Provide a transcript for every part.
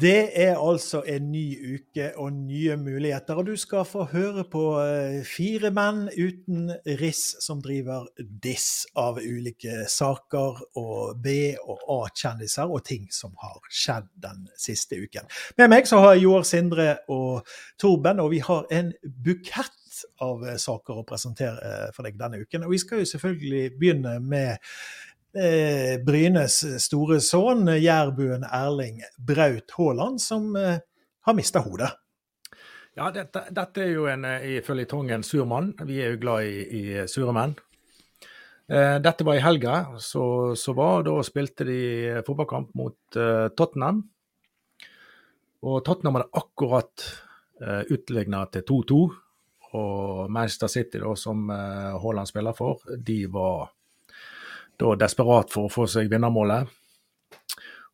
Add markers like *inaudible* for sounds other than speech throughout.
Det er altså en ny uke og nye muligheter, og du skal få høre på eh, fire menn uten riss som driver diss av ulike saker og B- og A-kjendiser og ting som har skjedd den siste uken. Med meg så har jeg Joar Sindre og Torben, og vi har en bukett av eh, saker å presentere eh, for deg denne uken. Og vi skal jo selvfølgelig begynne med eh, Brynes store sønn, jærbuen Erling Braut Haaland, som eh, har mista hodet. Ja, dette, dette, er jo en eh, i føljetongen sur mann. Vi er jo glad i, i sure menn. Eh, dette var i helga så, så, var. Da spilte de fotballkamp mot uh, Tottenham. Og Tottenham hadde akkurat uh, utligna til 2-2. Og Manchester City, da, som Haaland spiller for, de var da desperat for å få seg vinnermålet.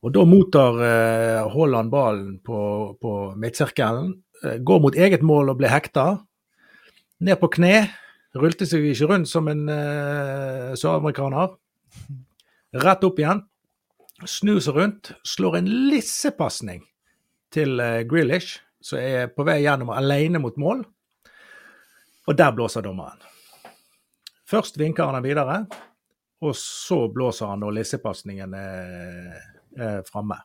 Og Da mottar eh, Haaland ballen på, på midtsirkelen, eh, går mot eget mål og blir hekta. Ned på kne. Rulte seg ikke rundt som en eh, søramerikaner. Rett opp igjen. Snur seg rundt. Slår en lissepasning til eh, Grealish, som er på vei gjennom alene mot mål. Og der blåser dommeren. Først vinker han den videre. Og så blåser han når lissepasningen er, er framme.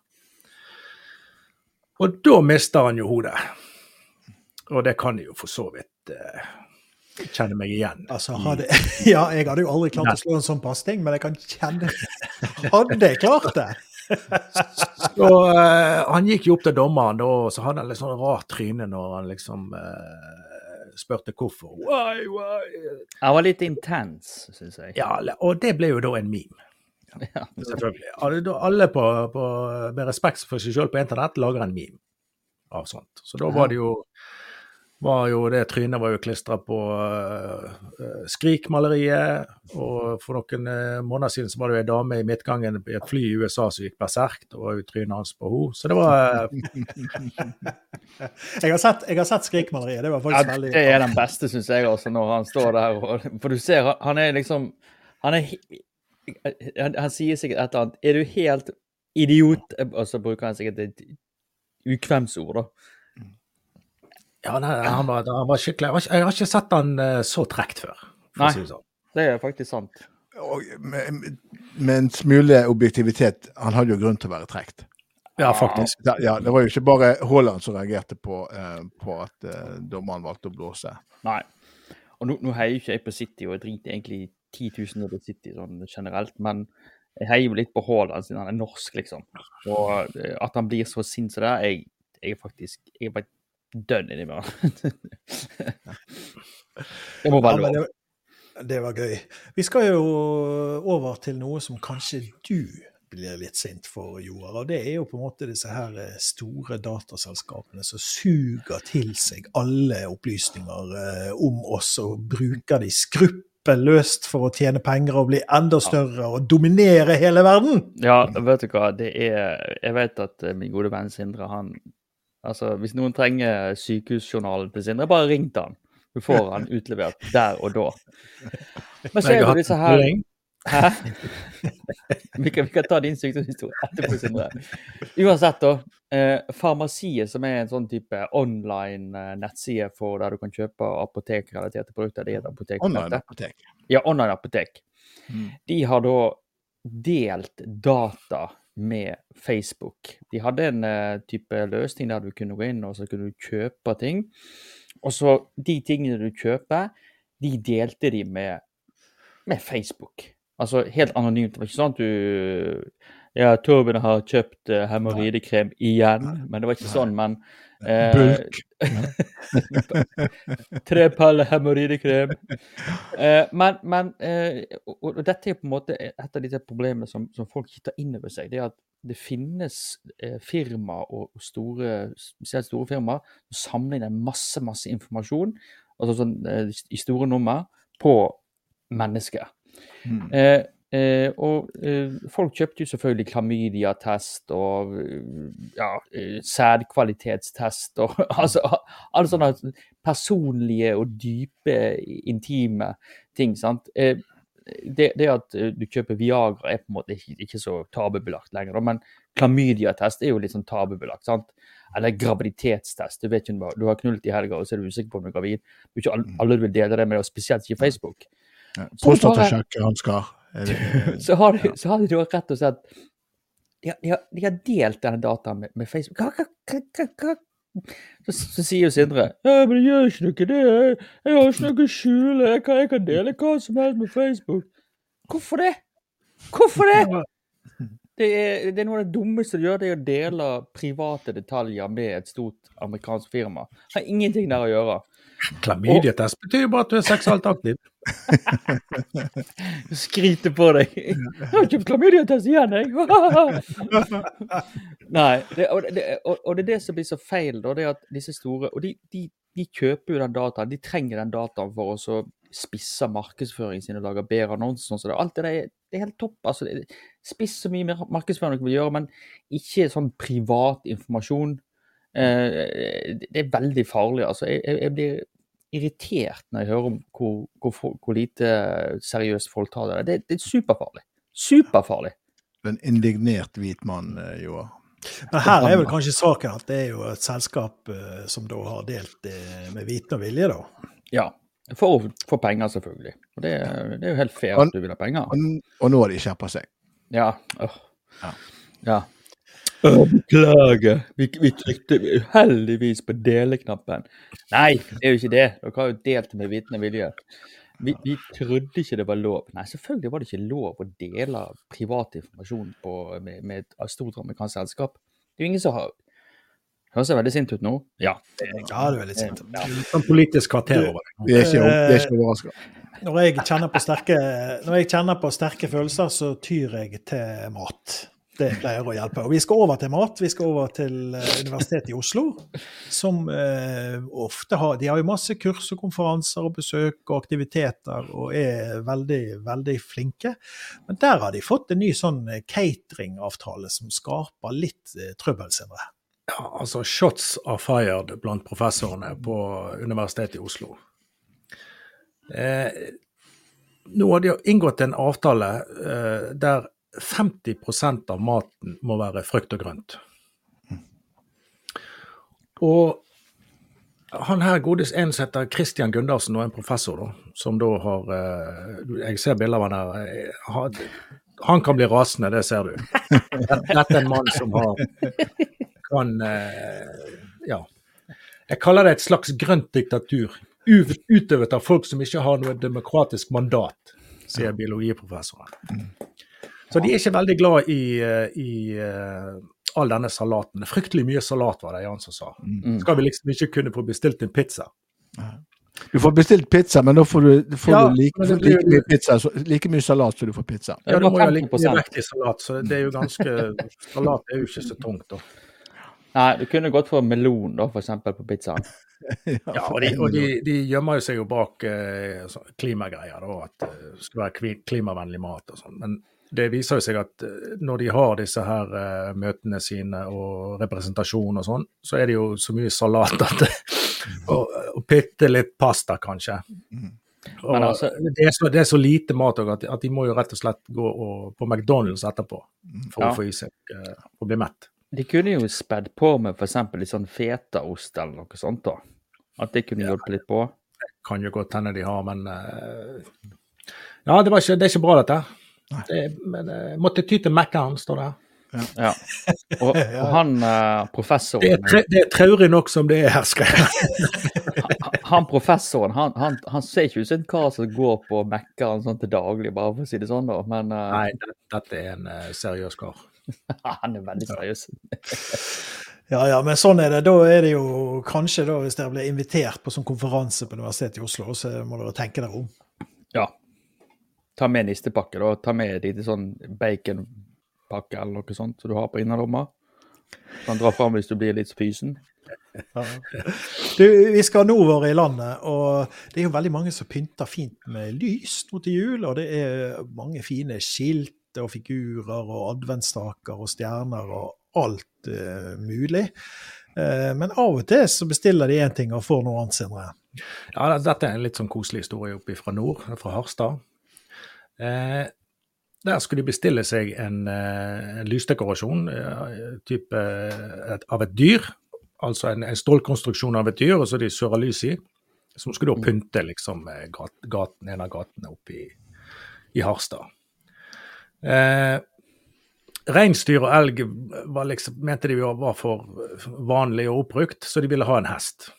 Og da mister han jo hodet. Og det kan jeg jo for så vidt uh, kjenne meg igjen altså, hadde, *laughs* Ja, jeg hadde jo aldri klart Nei. å slå en sånn pasning, men jeg kan kjenne *laughs* Hadde jeg klart det? *laughs* så uh, Han gikk jo opp til dommeren, og så hadde han litt sånn rart tryne når han liksom uh, spurte hvorfor. Why, why? Jeg var litt intens, syns jeg. Ja, og det ble jo da en meme. *laughs* Ja. Selvfølgelig. Alle, alle på, på, med respekt for seg selv på internett lager en meme av sånt. Så da var det jo var jo det trynet var jo klistra på uh, Skrik-maleriet. Og for noen uh, måneder siden så var det jo ei dame i midtgangen i et fly i USA som gikk berserk. Det var jo trynet hans på henne. Så det var uh... *laughs* jeg, har sett, jeg har sett Skrik-maleriet. Det var faktisk ja, veldig Det er den beste, syns jeg, også, når han står der. Og, for du ser, han er liksom Han er han, han sier sikkert et eller annet Er du helt idiot? Og så bruker han sikkert et ukvemsord, da. Ja, nei, han, var, han, var, skikkelig Jeg har ikke sett han uh, så trekt før. Nei, si det, sånn. det er faktisk sant. Og, med, med, en smule objektivitet, han hadde jo grunn til å være trekt. Ja, faktisk. Ja, Det var jo ikke bare Haaland som reagerte på, uh, på at uh, dommeren valgte å blåse. Nei. Og nå, nå heier ikke jeg på City, og jeg driter egentlig 10 000 over City sånn generelt, men jeg heier jo litt på Haaland siden han er norsk, liksom. Og at han blir så sint som det, jeg, jeg er faktisk jeg er bare dønn innimellom. *laughs* det må være lov. Ja, det, var gøy. Vi skal jo over til noe som kanskje du blir litt sint for, Joar. Og det er jo på en måte disse her eh, store dataselskapene som suger til seg alle opplysninger eh, om oss og bruker de skruppelløst for å tjene penger og bli enda større og dominere hele verden. Ja, vet du hva. Det er Jeg vet at eh, min gode venn Sindre, han Altså, Hvis noen trenger sykehusjournalen til Sindre, bare ring til han. Du får han utlevert der og da. *laughs* Men så er det disse her Hæ? *laughs* Vi kan, vi kan ta din sykdomshistorie etterpå, Sindre. Uansett, da. Eh, Farmasiet, som er en sånn type online eh, nettside for der du kan kjøpe apotekrelaterte produkter. Det heter apotek. Online apotek. Ja, online apotek. Mm. De har da delt data med Facebook. De hadde en uh, type løsning der du kunne gå inn og så kunne du kjøpe ting. Og så de tingene du kjøper, de delte de med, med Facebook. Altså helt anonymt. Det var ikke sånn at du Ja, Torben har kjøpt uh, hemoroidekrem igjen. Men det var ikke sånn. Men Bulk. *laughs* Tre paller hemoroidekrem. Eh, men, men eh, og, dette er på en måte et av disse problemene som, som folk ikke tar inn over seg. Det er at det finnes eh, firma og store, spesielt store firmaer som samler inn masse masse informasjon altså sånn, eh, i store nummer på mennesker. Mm. Eh, Eh, og eh, folk kjøpte jo selvfølgelig klamydiatest og ja, eh, sædkvalitetstest og *laughs* altså alle sånne personlige og dype, intime ting. sant? Eh, det, det at eh, du kjøper Viagra er på en måte ikke, ikke så tabubelagt lenger. Men klamydiatest er jo litt sånn tabubelagt. sant? Eller graviditetstest. Du vet om du har- du knullet i helga og så er du usikker på om du er gravid. Er ikke alle, alle du vil dele det med, og spesielt ikke Facebook. Ja. Prostatasjekk, Ansgar. Det- Så har de, så har da rett og slett de har, de har, de har delt denne dataen med, med Facebook. Hva, hva, hva? Så, så sier jo Sindre ja, men jeg gjør ikke noe det. Jeg, jeg har ikke noe å skjule. Jeg kan, jeg kan dele hva som helst med Facebook. Hvorfor det? Hvorfor det? Det er, det er noe av det dummeste du gjør, det er å dele private detaljer med et stort amerikansk firma. Det Har ingenting der å gjøre. Klamydiatest betyr jo bare at du er seksuelt aktiv. *laughs* Skryter på deg. *laughs* Jeg har kjøpt klamydiatest igjen, jeg. *laughs* Nei, det, og, det, og, og det er det som blir så feil, da. Det at disse store Og de, de, de kjøper jo den dataen. De trenger den dataen for å så spisse markedsføringen sin og lage bedre annonser. Sånn, så det, alt det der er, det er helt topp. altså. Spiss så mye mer markedsføring dere vil gjøre, men ikke sånn privat informasjon. Eh, det er veldig farlig. altså. Jeg, jeg, jeg blir irritert når jeg hører om hvor, hvor, hvor lite seriøst folk tar det. Det, det er superfarlig. Superfarlig. En indignert hvit mann, eh, Joar. Men her er vel kanskje saken at det er jo et selskap eh, som da har delt det med viten og vilje, da. Ja. For, å få penger, selvfølgelig. Og det, det er jo helt fair at du vil ha penger. Og, og nå har de skjerpa seg. Ja. åh. Ja. ja. Beklager. Vi, vi trykte uheldigvis på deleknappen. Nei, det er jo ikke det. Dere har jo delt med vitende vilje. Vi, vi trodde ikke det var lov. Nei, selvfølgelig var det ikke lov å dele privat informasjon på, med, med et stort amerikansk selskap. Det er jo ingen som har Høres jeg veldig sint ut nå? Ja. Ja, du er veldig sint. Ja. Sånn politisk kvarter over det. Vi er ikke, ikke overraska. Når jeg kjenner på sterke, når jeg kjenner på sterke følelser, så tyr jeg til mat. Det pleier å hjelpe. Og vi skal over til mat. Vi skal over til eh, Universitetet i Oslo, som eh, ofte har De har jo masse kurs og konferanser og besøk og aktiviteter og er veldig, veldig flinke. Men der har de fått en ny sånn eh, cateringavtale som skaper litt eh, trøbbel, senere. Ja, altså Shots are fired blant professorene på Universitetet i Oslo. Eh, nå har de inngått en avtale eh, der 50% av maten må være frukt og grønt. Og han her godes en som heter Christian Gundersen, og en professor, da, som da har eh, Jeg ser bilder av han her. eh, Han, han kan bli rasende, det ser du. Dette er en mann som har kan eh, Ja. Jeg kaller det et slags grønt diktatur. Utøvet av folk som ikke har noe demokratisk mandat, sier biologiprofessoren. Så de er ikke veldig glad i, eh, i eh, all denne salaten. Fryktelig mye salat, var det Jan som sa. Mm. Skal vi liksom ikke kunne få bestilt en pizza? Du får bestilt pizza, men da får du, får Ja, du like, blir- like, mye pizza, så, like mye salat som du får pizza. Ja, er du må jo ha like mye vekt i salat, så det er jo ganske *laughs* Salat er jo ikke så tungt, da. Nei, du kunne gått for melon, da, eksempel, på pizzaen. *laughs* Ja, og de, og de, de gjemmer jo seg jo bak eh, klimagreier, da, at det skal være klimavennlig mat og sånn. Men det viser jo seg at eh, når de har disse her eh, møtene sine og representasjon og sånn, så er det jo så mye salat at og, og bitte litt pasta, kanskje. Og Men altså- det, er så, det er så lite mat òg at, at de må jo rett og slett gå og, på McDonald's etterpå for Ja. å få i seg uh, å bli mett. De kunne jo spedd på med f.eks. litt sånn fetaost eller noe sånt. da. At det kunne hjulpet litt på. Det kan jo godt hende de har, men uh, Ja, det, var ikke, det er ikke bra, dette. Det, men eh, måtte ty til Mækkern, står det. Ja. Og, *laughs* og han eh, Det er, professoren tre, det er traurig nok som det er her, skal *laughs* han professoren han, han, han ser ikke ut som en kar som går på Mækkern sånn til daglig, bare for å si det sånn, da. Men uh... Nei, det, dette er en uh, seriøs kar. *laughs* han er veldig seriøs. Ja, ja, men sånn er det. Da er det jo kanskje, da, hvis dere blir invitert på sånn konferanse på Universitetet i Oslo, så må dere tenke dere om. Ta med nistepakke, da. Ta med deg til sånn baconpakke eller noe sånt som du har på innerlomma. Kan dra fram hvis du blir litt fysen. Ja. Du, vi skal nordover i landet, og det er jo veldig mange som pynter fint med lys nå til jul. Og det er mange fine skilt og figurer og adventsstaker og stjerner og alt uh, mulig. Uh, men av og til så bestiller de én ting og får noe annet senere. Ja, Dette er en litt sånn koselig historie oppe fra nord, fra Harstad. Eh, der skulle de bestille seg en, eh, en lysdekorasjon eh, type, et, av et dyr. Altså en, en stålkonstruksjon av et dyr, og så de søra lys i. Som skulle da pynte liksom gaten, en av gatene oppe i, i Harstad. Eh, Reinsdyr og elg var liksom, mente de var for vanlig og oppbrukt, så de ville ha en hest.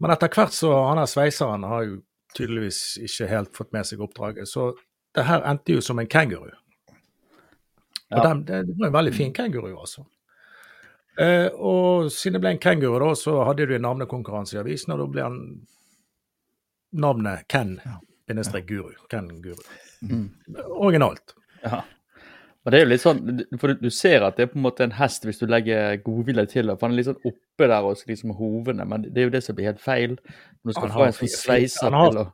Men etter hvert så han her sveiseren har jo tydeligvis ikke helt fått med seg oppdraget, så det her endte jo som en kenguru. Og Ja. den, det, var en veldig fin kenguru, altså. Eh, og siden det ble en kenguru, da, så hadde du en navnekonkurranse i avisen, og da ble han navnet Ken. Bindestrek guru. Ken Guru. Mm. Originalt. Ja. Og det er jo litt sånn, for du, ser at det er på en måte en hest hvis du legger godvilje til det. For han er litt sånn oppe der og liksom hovene, men det er jo det som blir helt feil. Når du skal Han få en sånn sveiser han har-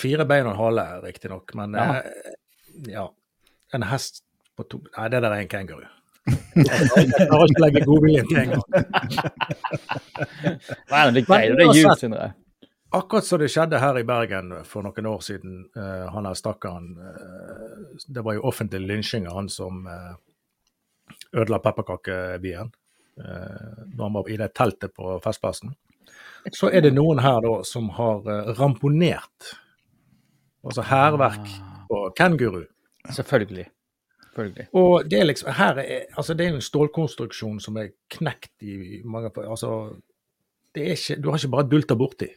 Fire bein og en hale, riktignok, men Ja. eh, ja. En hest på to Nei, det der er en kenguru. *laughs* Jeg klarer ikke å legge godviljen til en gang. Nei, det er greit. Det er jul, Sindre. Akkurat som det skjedde her i Bergen for noen år siden. Uh, han her stakkaren uh, Det var jo offentlig lynsjing av han som uh, ødela pepperkakebien da han var i det teltet på Festplassen. Så er det noen her da som har ramponert, altså hærverk på kenguru. Selvfølgelig. Selvfølgelig. Og det er liksom her er, altså det er en stålkonstruksjon som er knekt i mange altså, det er ikke, Du har ikke bare dulta borti.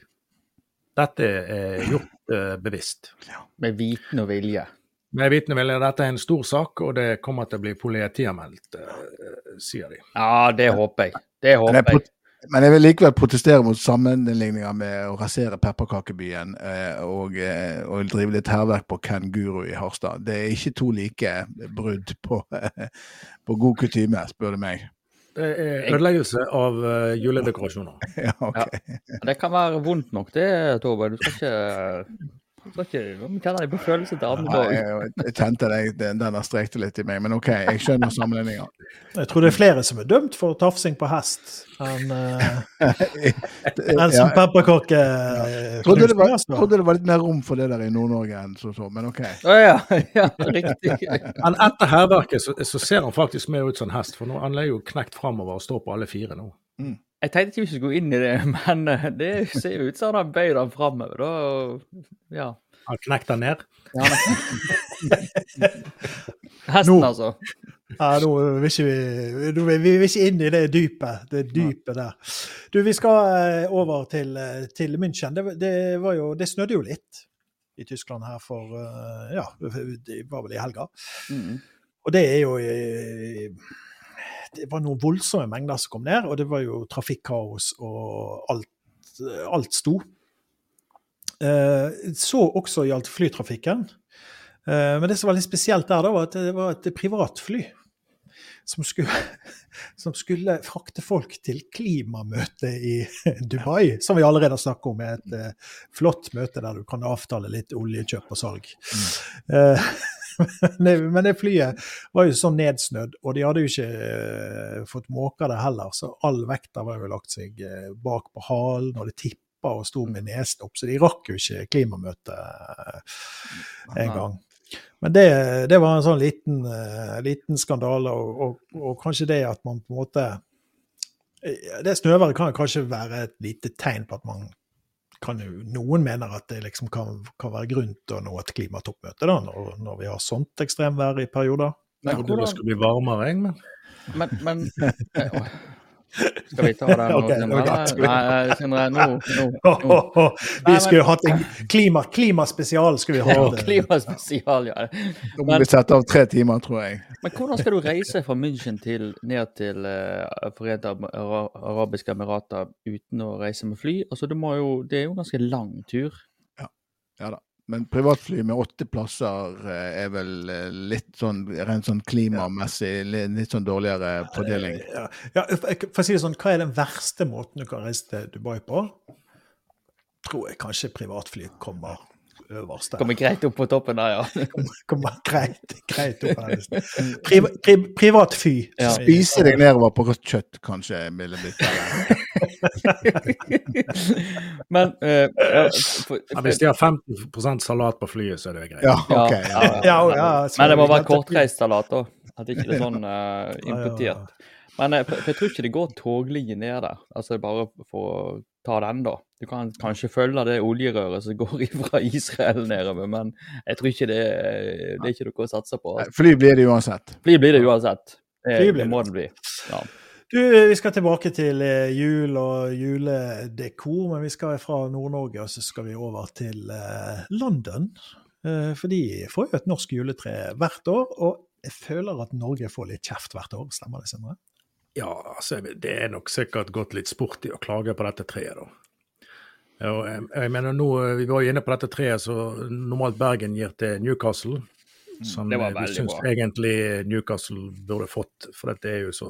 Dette er gjort eh, bevisst. Med viten og vilje. Med vitende vilje, dette er en stor sak, og det kommer til å bli politianmeldt, eh, sier de. Ja, det håper jeg. Det Men håper jeg, men jeg vil likevel protestere mot sammenligninger med å rasere pepperkakebyen eh, og, eh, og drive litt hærverk på Ken Guru i Harstad. Det er ikke to like brudd på, *laughs* på god kutyme, spør du meg. Det er ødeleggelse av eh, juledekorasjoner. *laughs* Ja, ok. Det kan være vondt nok, det, Tove. Du skal ikke du ikke kjenner på følelsen til andre dag. jeg, jeg kjente det, den den strekte litt i meg, men OK, jeg skjønner sammenligninga. Jeg tror det er flere som er dømt for tafsing på hest enn *laughs* uh, en som Ja, pepperkake. jeg trodde det, var, trodde det var litt mer rom for det der i Nord-Norge enn så, så, men OK. Å ja, *laughs* ja, riktig. Men etter hærverket så, så ser han faktisk mer ut som en hest, for nå, han er jo knekt framover og står på alle fire nå. Jeg tenkte ikke vi skulle gå inn i det, *laughs* men eh, det ser jo ut som han har bøyd han framover. Ja. Han knekt den ned. ja *laughs* Hesten, Nå. altså. Ja, nå vil ikke vi, nå vil vi vil ikke inn i det dypet, det dypet der. Du, vi skal eh, over til, eh, til München. Det, det, var jo, det snødde jo litt i Tyskland her for Ja, det var vel i helga. Mm. Og det er jo Det var noen voldsomme mengder som kom ned, og det var jo trafikkaos og alt, alt sto. Eh, Så også gjaldt flytrafikken. Eh, Men det som var litt spesielt der, da, var at det var et privatfly som skulle, *laughs* som skulle frakte folk til klimamøte i *laughs* Dubai, som vi allerede har snakket om, er et eh, flott møte der du kan avtale litt oljekjøp og salg. Eh, *laughs* *laughs* men det- flyet var jo sånn nedsnødd, og de hadde jo ikke eh, fått måka det heller, så all vekta var jo lagt seg eh, bak på halen, og det tippa og sto med nesen opp, så de rakk jo ikke klimamøtet eh, en gang. Men det, det var en sånn liten, liten skandale, og, og, og kanskje det at man på en måte Det snøværet kan kanskje være et lite tegn på at man kan jo, Noen mener at det liksom kan, kan være grunn til å nå et klimatoppmøte da, når, når vi har sånt ekstremvær i perioder. Jeg trodde det skulle bli varmere, jeg, men Men, men eh. *laughs* Skal vi ta den nå, okay, Sindre? ok. Nei, Sindre, nå, nå, nå. *laughs* Vi Nei, skulle men- hatt en klima, klimaspesial. skulle vi ha hatt. Klimaspesial, ja. Da må vi sette av tre timer, tror jeg. Men hvordan skal du reise fra München til, ned til uh, Forente arabiske emirater uten å reise med fly? Altså, du må jo, Det er jo en ganske lang tur. Ja, Ja da. Men privatfly med åtte plasser eh, er vel eh, litt sånn rent sånn klimamessig litt sånn dårligere fordeling. Ja, ja, for å si det sånn, Hva er den verste måten du kan reise til Dubai på? Tror jeg kanskje privatfly kommer øverst der. Kommer greit opp på toppen der, ja. *laughs* Kommer greit, greit opp her. Pri, pri, privatfly. Ja. Spise deg nedover på rødt kjøtt, kanskje. ville blitt *laughs* *laughs* Men eh, ja, for, hvis de har 50% salat på flyet, så er det greit. Ja, Ja, ja, ja. Ja, ja, Men det må være kortreist salat, da. At ikke det er sånn eh, ja, importert. Men eh, for, for jeg tror ikke det går toglinje ned der. Altså bare for å ta den, da. Du kan kanskje følge det oljerøret som går *laughs* fra Israel nedover, men jeg tror ikke det, det er ikke noe å satse på. Fly blir det uansett. Fly blir det uansett. Det, det må det bli. Ja. Du, vi skal tilbake til eh, jul og juledekor, men vi skal fra Nord-Norge og så skal vi over til eh, London. Eh, for de får jo et norsk juletre hvert år, og jeg føler at Norge får litt kjeft hvert år. Stemmer det, Sindre? Ja, altså, det er nok sikkert gått litt sport i å klage på dette treet, da. Og jeg, jeg mener nå, Vi var jo inne på dette treet som normalt Bergen gir til Newcastle. Som var eh, vi syns egentlig Newcastle burde fått. For dette er jo så,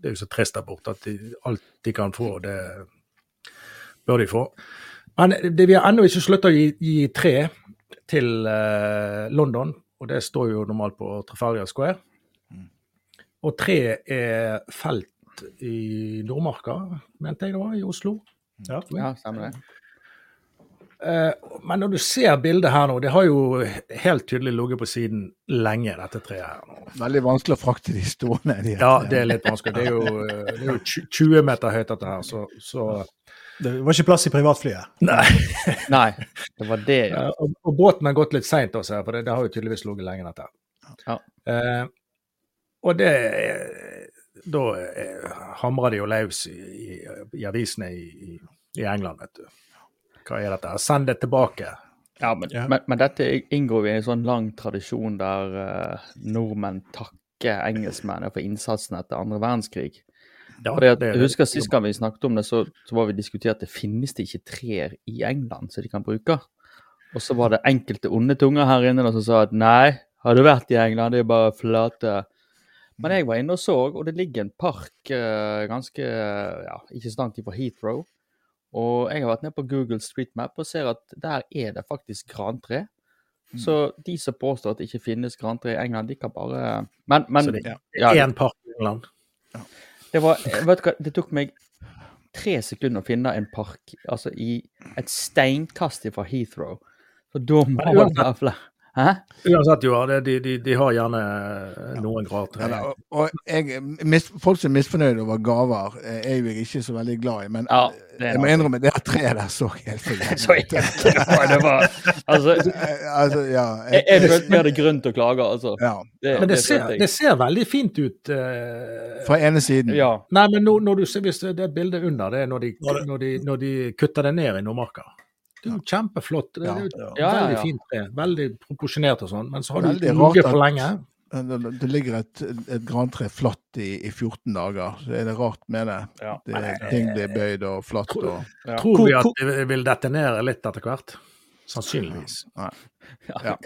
det er jo så trist der borte at de, alt de kan få, det bør de få. Men det, vi har ennå ikke sluttet å gi, gi tre til eh, London, og det står jo normalt på Trafalgar Square. Og tre er felt i Nordmarka, mente jeg det var, i Oslo. Ja. ja, stemmer det. Eh, Men når du ser bildet her nå, det har jo helt tydelig ligget på siden lenge, dette treet her. nå. Veldig vanskelig å frakte de stående. De Ja, det er litt vanskelig. Det er jo, det er jo 20 meter høyt, dette her. Så, så Det var ikke plass i privatflyet. Nei. *laughs* Nei, det var det, ja. Eh, Og, og båten har gått litt seint også, her, for det, det har jo tydeligvis ligget lenge, dette. her. Ja. Eh, og det Da eh, hamrer de jo løs i, i, i avisene i, i England, vet du. Hva er dette? Send det tilbake. Ja, men, Ja. Men, men dette inngår vi i en sånn lang tradisjon der uh, nordmenn takker engelskmennene for innsatsen etter andre verdenskrig. Ja, Fordi at, det- jeg husker Sist gang vi snakket om det, så, så var vi diskutert at det finnes det ikke trær i England som de kan bruke. Og så var det enkelte onde tunger her inne som sa at nei, har du vært i England, det er bare flate. Men jeg var inne og så, og det ligger en park uh, ganske ja, ikke så langt fra Heathrow. Og jeg har vært ned på Google Street Map og ser at der er det faktisk grantre. Så de som påstår at det ikke finnes grantre i England, de kan bare Men, men Så det ja, er én park i England. det var Vet du hva, det tok meg tre sekunder å finne en park altså i et steinkast fra Heathrow. Så da må man være flere. Hæ? Uansett, jo, de, de, de har gjerne noen grader. Ja, og, og jeg, mis, folk som er misfornøyde over gaver, eh, er jo jeg ikke så veldig glad i. Men Ja, er jeg må innrømme det treet der så helt for *laughs* jævlig Så ut. Altså, *laughs* Eh, Altså, ja. jeg, jeg følte vi hadde grunn til å klage, altså. ja. Det, Men det det ser, det ser veldig fint ut. Uh, Fra ene siden. Ja. Nei, men når, når du ser, hvis det er et bilde under, det er når de, når de, når de kutter det ned i Nordmarka. Det er jo kjempeflott. Det er jo Ja. Ja, ja, veldig fint tre. Veldig proporsjonert og sånn. Men så har du ligget for lenge. Det, ligger et, et grantre flatt i, i 14 dager. Så er det rart med det. Ja. det ting blir bøyd og flatt og Ja. Tror vi at det vil dette litt etter hvert? Sannsynligvis. Ja.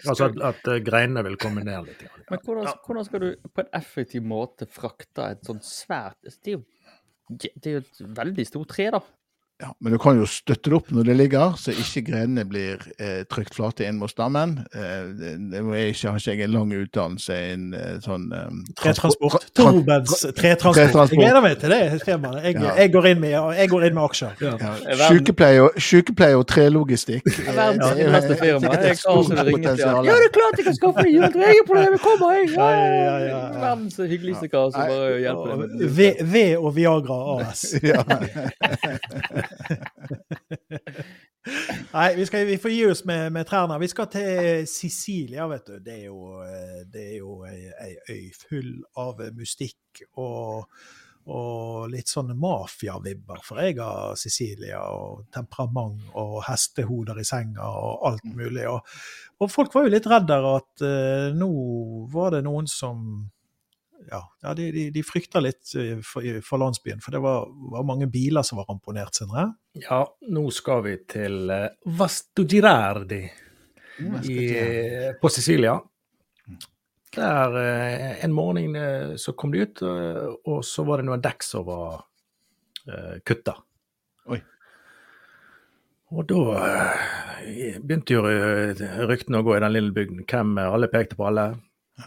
Altså at, at greinene vil komme ned litt. Ja. Men hvordan, hvordan skal du på en effektiv måte frakte et sånt svært Det er jo, det er jo et veldig stort tre, da. Ja, Men du kan jo støtte det opp når det ligger, så ikke grenene blir eh, trykt flate inn mot stammen. Eh, det, det må jeg ikke, har ikke jeg en lang utdannelse innen eh, sånn eh, Tretransport. tra- tra- Torbeds tretransport. Jeg gleder meg til det temaet. Jeg, Ja. jeg, går inn med, jeg går inn med aksjer. Ja, Ja. Sykepleie og, sykepleie og trelogistikk. Det er verdens eh, firma. Jeg til. Ja, det er klart jeg kan skaffe meg juletre! Jeg kommer, jeg! Ja, Ja, ja, ja, ja. Verdens hyggeligste kar som bare hjelper deg det. Ved og Viagra AS. *laughs* *laughs* Nei, vi, skal, vi får gi oss med, med trærne. Vi skal til Sicilia, vet du. Det er jo, eh, det er jo ei, ei øy full av mystikk og, og litt sånne mafiavibber. For jeg har Sicilia og temperament og hestehoder i senga og alt mulig. Og, og folk var jo litt redde at uh, nå var det noen som ja, ja de, de, de frykta litt eh, for, for landsbyen, for det var, var mange biler som var ramponert, Sindre. Ja, nå skal vi til uh, Vasto Girardi i, på Sicilia. Der eh, en morgen eh, så kom de ut, eh, og så var det noen dekk som var uh, kutta. Oi. Og da eh, begynte jo eh, ryktene å gå i den lille bygden. Hvem eh, alle pekte på alle,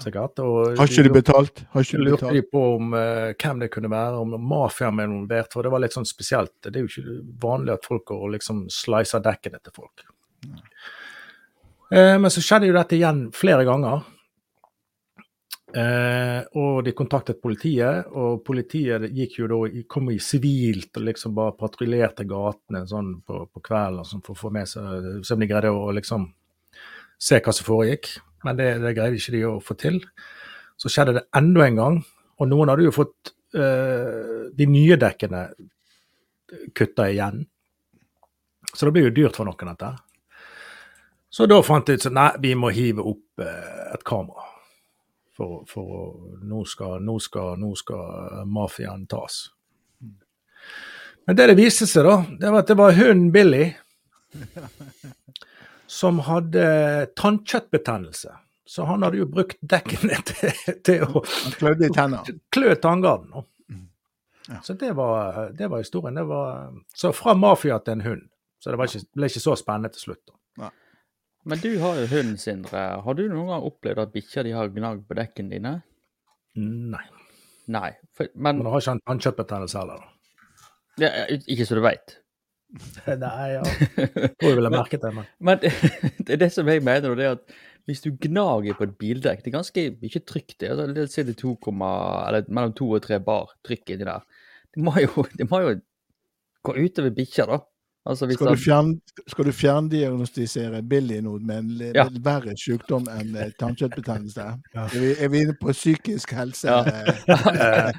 sikkert. Og Har ikke de betalt? Har ikke du lurte de på om uh, hvem det kunne være, om mafiaen var involvert. For det var litt sånn spesielt. Det er jo ikke vanlig at folk går og liksom slicer dekkene til folk. Uh, men så skjedde jo dette igjen flere ganger. Uh, og de kontaktet politiet, og politiet gikk jo da, kom i sivilt og liksom bare patruljerte gatene sånn på, på kvelden sånn for å få med seg Se om de greide å liksom se hva som foregikk. Men det, det greide ikke de å få til. Så skjedde det enda en gang, og noen hadde jo fått eh, de nye dekkene kutta igjen. Så det blir jo dyrt for noen, dette. Så da fant de ut at Nei, vi må hive opp eh, et kamera. For, for nå, skal, nå, skal, skal mafiaen tas. Men det det viste seg, da, det var at det var hunden Billy *laughs* som hadde tannkjøttbetennelse. Så han hadde jo brukt dekkene *laughs* til, til å klødde i klø tanngarden. nå. Ja. Så det var, det var historien. Det var, så fra mafia til en hund. Så det var ikke, ble ikke så spennende til slutt. da. Men du har jo hund, Sindre. Har du noen gang opplevd at bikkja di har gnagd på dekkene dine? Nei. Nei. For, men Men har ikke han tannkjøttbetennelse heller. da. ja, Ikke så du veit. *laughs* Nei, ja. Tror jeg ville merket det, men Men *laughs* det er det som jeg mener, og det er at hvis du gnager på et bildekk Det er ganske mye trykk det. Altså, det er 2, eller mellom to og tre bar trykk inni der. Det må jo, det må jo gå utover bikkja, da. Altså hvis Skal du, fjern, skal du fjerndiagnostisere Billy nå med en Ja. verre sykdom enn eh, tannkjøttbetennelse? Ja. Er, vi, er vi inne på psykisk helse? Ja. eh,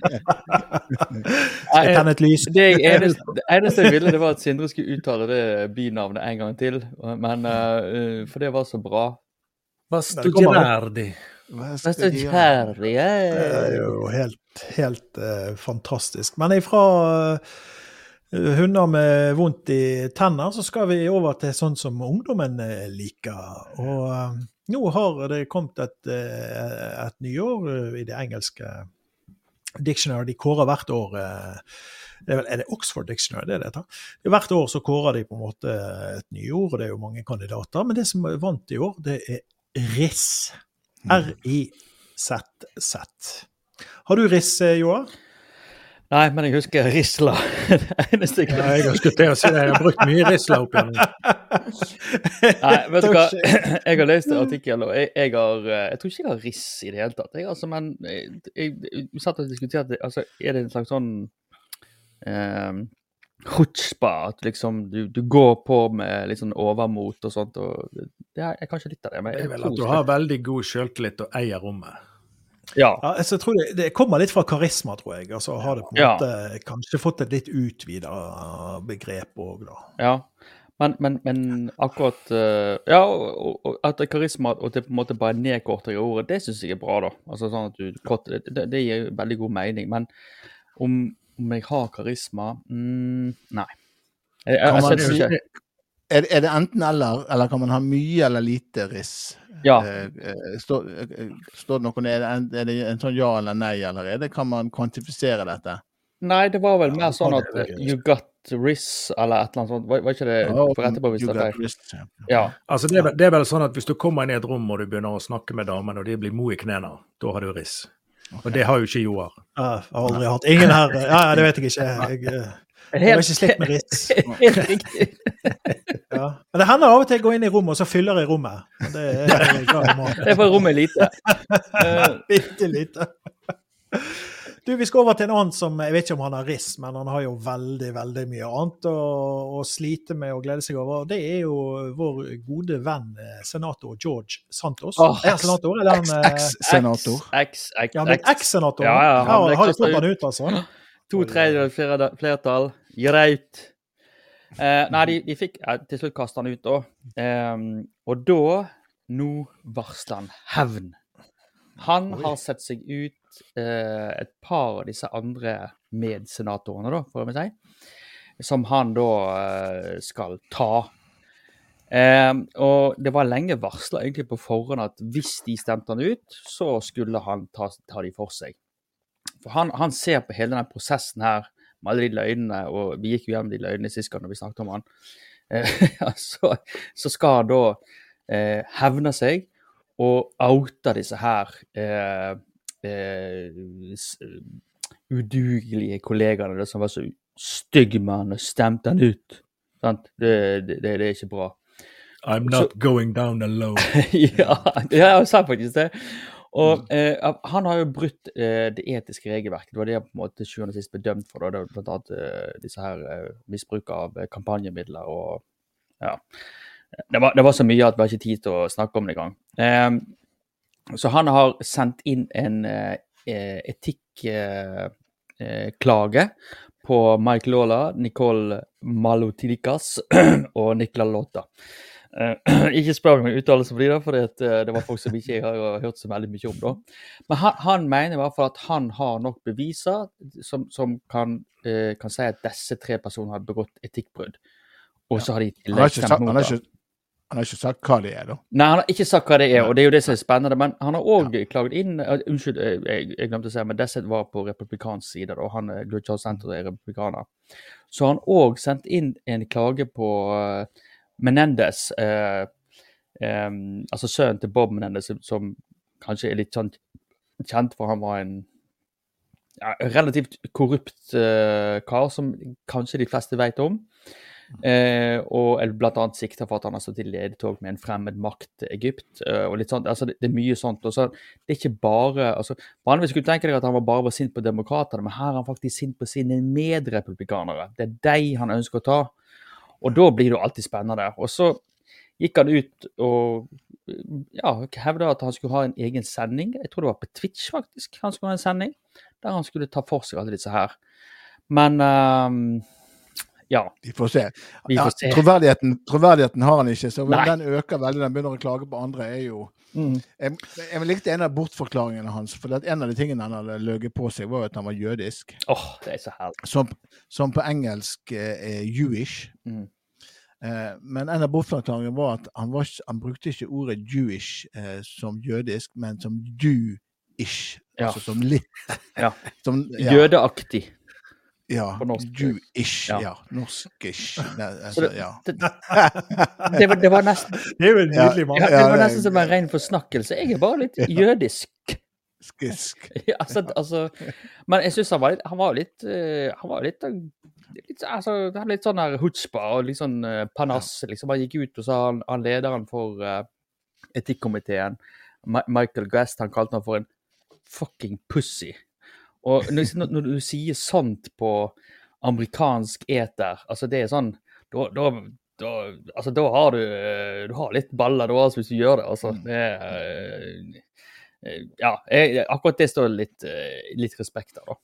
*laughs* Jeg tenner et lys. Det, eneste, det eneste jeg ville, det var at Sindre skulle uttale det bynavnet en gang til. Men uh, For det var så bra. Kommer hva Det er jo helt, helt uh, fantastisk. Men ifra eh, hunder med vondt i tenner, så skal vi over til sånn som ungdommen eh, liker. Og eh, nå har det kommet et, eh, et nyår i det engelske dictionary. De kårer hvert år det er, vel, er det Oxford Dictionary det er det heter? Hvert år så kårer de på en måte et nyord, og det er jo mange kandidater. Men det som vant i år, det er RIS. R-I-Z-Z. Har du RIS, Joar? Nei, men jeg husker Risla. *laughs* Det eneste jeg Ja, jeg har skutt det å si det. Jeg har brukt mye risla opp igjen. *laughs* Nei, vet du hva. *clears throat* Jeg har lest en artikkel, og jeg, jeg har eh, Jeg tror ikke jeg har riss i det hele tatt. Jeg, altså, men jeg, jeg, vi satt og diskuterte altså, Er det en slags sånn eh, chutzpah, at liksom du, du går på med litt sånn overmot og sånt. og det er, er kanskje litt av det. Men jeg, jeg tror at du har veldig god selvtillit og eier rommet. Ja. Ja, altså, jeg tror det, det kommer litt fra karisma, tror jeg. Altså, har det på en Ja. måte kanskje fått et litt utvida begrep òg, da. ja. Men, men, men akkurat eh, Ja, og, og at det er karisma og det på en måte bare nedkorter ordet, det syns jeg er bra, da. Altså sånn at du korter det, det, gir veldig god mening. Men om, om jeg har karisma mm, Nei. Jeg, jeg, jeg, ikke Er, er det enten eller, eller kan man ha mye eller lite riss? Ja. Eh, eh, Står eh, står det noe Er det, en, er det en sånn ja eller nei allerede? Kan man kvantifisere dette? Nei, det var vel Ja, mer sånn at you got riss, eller et eller annet sånt. Var, var ikke det for etterpå hvis You det er got feil? ja. Ja. Altså, det, er, det er vel sånn at hvis du kommer inn i et rom og du begynner å snakke med damene, og de blir mo i knærne, da har du riss. Og det har jo ikke Joar. Jeg har aldri hatt Ingen her Ja, ja, det vet jeg ikke. Jeg, eh, jeg har ikke slitt med riss. *laughs* Helt riktig. *laughs* Ja. Men det hender av og til jeg går inn i rommet, og så fyller jeg rommet. Det er jeg glad i *laughs* Det er for rommet er lite. Eh, Bitte lite. Du, Vi skal over til en annen som Jeg vet ikke om han har riss, men han har jo veldig veldig mye annet å, å slite med og glede seg over. Det er jo vår gode venn eh, senator George Santos. Oh, er han senator, eller er han eh, Eks-senator. X, X, Ja, han X. eks-senator? Ja, ja, han han, kastet fått ut. han ut, altså? *gasps* To tredjedels flertall. Greit. Eh, nei, de, de fikk eh, til slutt kastet han ut, da. Eh, og da Nå varsler han hevn. Han Oi. har sett seg ut eh, et par av disse andre medsenatorene, da, får vi si, som han da eh, skal ta. Ehm, og det var lenge varsla egentlig på forhånd at hvis de stemte han ut, så skulle han ta, ta de for seg. For han, han ser på hele denne prosessen her med alle de løgnene, og vi gikk jo gjennom de løgnene sist gang når vi snakket om han. eh, *laughs* så, så skal han da eh, hevne seg og oute disse her eh, eh, udugelige kollegaene som var så stygge med han og stemte han ut. Sant? Det, det, det, det er ikke bra. I'm not going down alone. *laughs* ja, ja, jeg sa faktisk det. Og eh, han har jo brutt eh, det etiske regelverket. Det var det han på en måte sjuende og sist ble dømt for. Da. Det var blant annet eh, disse her eh, misbruk av eh, kampanjemidler og ja. Det var, det var så mye at vi har ikke tid til å snakke om det engang. Eh, så han har sendt inn en eh, etikklage på Mike Lola, Nicole Malotilikas *clears throat* og Nikla Lota. Eh, *clears throat* ikke spør meg uttalelsen for de, da, for det, eh, det var folk som ikke jeg har hørt så veldig mye om. da. Men han, han mener i hvert fall at han har nok beviser som, som kan, eh, kan si at disse tre personene har begått etikkbrudd. Og så har de Han har, ikke sagt, han, har ikke, han har ikke sagt hva det er, da. Nei, han har ikke sagt hva det er, og det er jo det som er spennende. Men han har òg klaget inn Unnskyld, jeg, jeg glemte å si, men Desset var på republikansk side, da. Han Gluchar Center er republikaner. Så han òg sendt inn en klage på eh, Menendez, eh, eh, altså sønnen til Bob Menendez, som, kanskje er litt sånn kjent for han var en ja, relativt korrupt eh, kar, som kanskje de fleste vet om. Eh, og bl.a. sikta for at han har stått i ledetog med en fremmed makt til Egypt. eh, og litt sånt, altså det, det er mye sånt. og så Det er ikke bare altså Vanligvis skulle du tenke deg at han var bare var sint på demokratene, men her er han faktisk sint på sine medrepublikanere. Det er de han ønsker å ta. Og da blir det jo alltid spennende. Og så gikk han ut og ja, hevda at han skulle ha en egen sending. Jeg tror det var på Twitch, faktisk. Han skulle ha en sending der han skulle ta for seg alle disse her. Men ehm, ja, Vi får se. vi får se. troverdigheten, troverdigheten har han ikke, så Nei. den øker veldig. Den begynner å klage på andre. er jo... Mm. Jeg, jeg likte en av bortforklaringene hans. for En av de tingene han hadde løyet på seg, var at han var jødisk. Åh, det er så herlig. Som, som på engelsk eh, er Jewish. Mm. Eh, men en av bortforklaringene var at han, var, han brukte ikke ordet Jewish eh, som jødisk, men som du-ish Ja. Altså som litt Ja. *laughs* Som, ja, Jødeaktig. Ja, på norsk. Jewish. Ja. Ja. Norskish. Nei, altså, det, ja. det, *laughs* det, var, det var nesten Det er jo en nydelig mann. ja, det var nesten som en ren forsnakkelse. Jeg er bare litt jødisk. Skisk. *laughs* Ja, altså, altså, men jeg syns han var litt Han var litt, eh, han var litt, eh, litt altså, Han hadde litt sånn her hutspa og litt sånn uh, panass. Liksom. Han gikk ut og sa han, han lederen for uh, etikkomiteen, Ma Michael Guest, han kalte han for en fucking pussy. Og når, når når du sier sånt på amerikansk eter, altså det er sånn Da, da, da, altså, da har du eh, Du har litt baller da, hvis du gjør det. Altså. Det er eh, Ja, jeg, akkurat det står litt, eh, litt respekt av, da.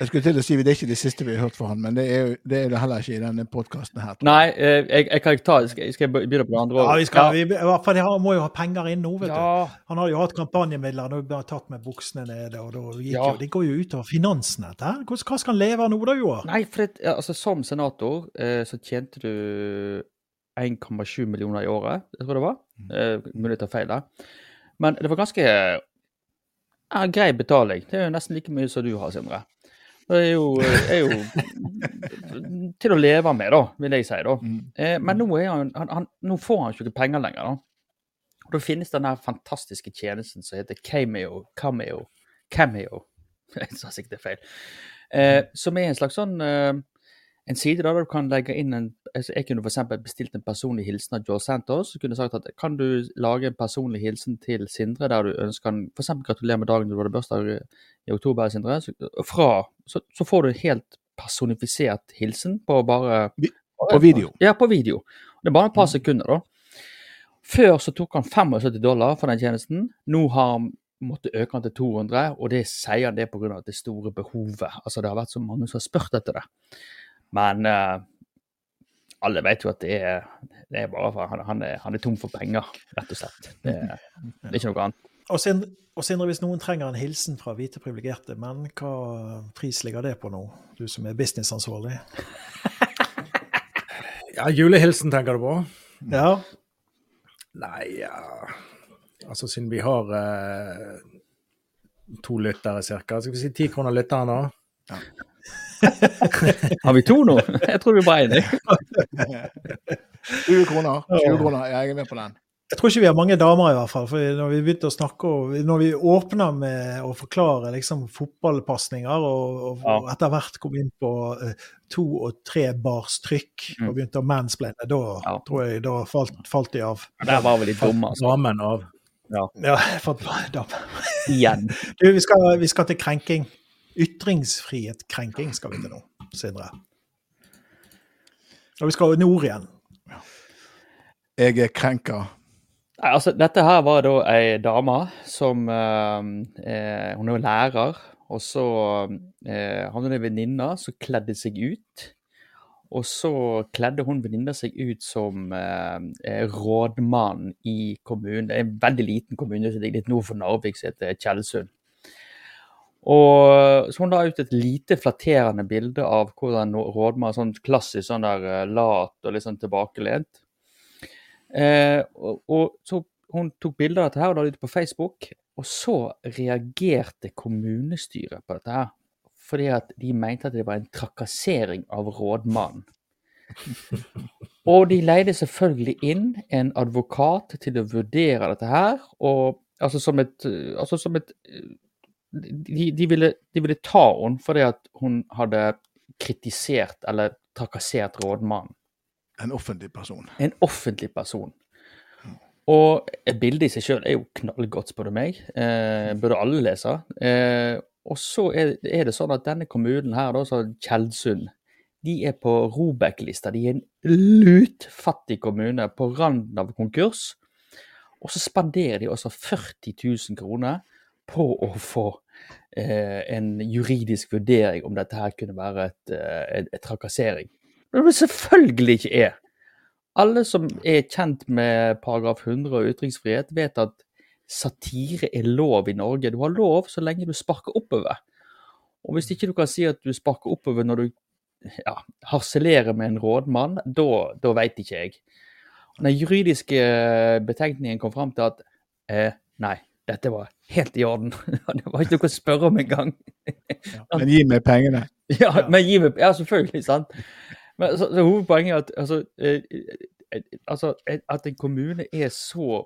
Jeg skulle til å si Det er ikke det siste vi har hørt fra han, men det er det er det heller ikke i denne podkasten. Nei, eh, jeg, jeg kan ikke ta Skal, jeg begynne på det andre Ja, vi skal, Ja. vi, for Han må jo ha penger inn nå, vet du. Han har jo hatt kampanjemidler, nå ble han tatt med buksene nede. og da gikk Ja. jo, Det går jo utover finansene. her. Hva skal han leve av nå, da, Joar? Nei, for det, altså, som senator eh, så tjente du 1,7 millioner i året, jeg tror det var. Eh, mulig feil der. Men det var ganske ja, grei betaling. Det er jo nesten like mye som du har, Sindre. Det er jo, er jo *laughs* til å leve med, da, vil jeg si. da. Mm. Eh, men nå, han, han, han, nå får han ikke penger lenger. da. Og Da finnes den der fantastiske tjenesten som heter Cameo. Cameo. Cameo. *laughs* Jeg sa sikkert det feil. Eh, som er en slags sånn eh, en side der du kan legge inn en altså Jeg kunne f.eks. bestilt en personlig hilsen av Joe Santos. Så kunne sagt at kan du lage en personlig hilsen til Sindre der du ønsker han f.eks. gratulerer med dagen du hadde bursdag i, i oktober, Sindre. Så, fra, så, så får du en helt personifisert hilsen på bare på video. Ja, på video. Det er bare et par sekunder, da. Før så tok han 75 dollar for den tjenesten. Nå har han måttet øke den til 200, og det sier han det pga. det store behovet. Altså, det har vært så mange som har spurt etter det. Men uh, alle vet jo at det er, det er bare for han, han, er, han er tom for penger, rett og slett. Det, *laughs* det er ikke noe annet. Og Sindre, og Sindre, hvis noen trenger en hilsen fra hvite privilegerte menn, hva pris ligger det på nå? Du som er businessansvarlig. *laughs* Ja, julehilsen tenker du på? Ja, Nei, ja Altså siden vi har eh, to lyttere ca. Skal vi si ti kroner lytteren, da? Har vi to nå? Jeg tror vi bare er enige. 20 kroner. 20 kroner. Jeg er med på den. Jeg tror ikke vi har mange damer, i hvert fall. for Når vi begynte å snakke, og når vi åpner med å forklare liksom, fotballpasninger, og, og Ja. etter hvert kom inn på eh, to og tre bars trykk Mm. og begynte å mansplaine, da Ja. tror jeg da falt, falt de av. Der var vi litt dumme, altså. Damen av. Ja, ja falt. Igjen. Du, vi skal, vi skal til krenking. Ytringsfrihet-krenking skal vi til nå, Sindre. Og vi skal nord igjen. Jeg er krenka. Nei, altså, dette her var da ei dame som eh, eh, Hun er jo lærer, og så eh, hadde hun ei venninne som kledde seg ut. Og så kledde hun venninna seg ut som eh, eh, rådmann i kommunen. Det er en veldig liten kommune som ligger litt nord for Narvik, som heter Tjeldsund. Og så hun la ut et lite flatterende bilde av hvordan rådmann sånn klassisk sånn der eh, lat og litt sånn tilbakelent. Eh, og, og så hun tok bilder av dette her og la det ut på Facebook. Og så reagerte kommunestyret på dette her. Fordi at de mente at det var en trakassering av rådmannen. *laughs* og de leide selvfølgelig inn en advokat til å vurdere dette her. Og altså som et, eh, altså som et eh, de, de, ville, de ville ta henne fordi at hun hadde kritisert eller trakassert rådmannen En offentlig person. en offentlig person. Og bildet i seg sjøl er jo knallgodt, spør du meg. Eh, burde alle lese. Eh, og så er, er det sånn at denne kommunen her, da, Tjeldsund, de er på Robek-lista. De er en lutfattig kommune på randen av konkurs. Og så spanderer de også 40 000 kroner på å få eh, en juridisk vurdering om dette her kunne være et, eh, et, et trakassering. Men det selvfølgelig ikke er. Alle som er kjent med paragraf 100 og ytringsfrihet, vet at satire er lov i Norge. Du har lov så lenge du sparker oppover. Og hvis ikke du kan si at du sparker oppover når du ja, harselerer med en rådmann, da, da veit ikke jeg. Den juridiske betenkningen kom fram til at eh, nei, dette var helt i orden. *laughs* det var ikke noe å spørre om engang. *laughs* Men gi meg pengene. Ja, men gi meg Ja, selvfølgelig, sant. Men så, så hovedpoenget er at altså, eh, eh, altså, eh, at en kommune er så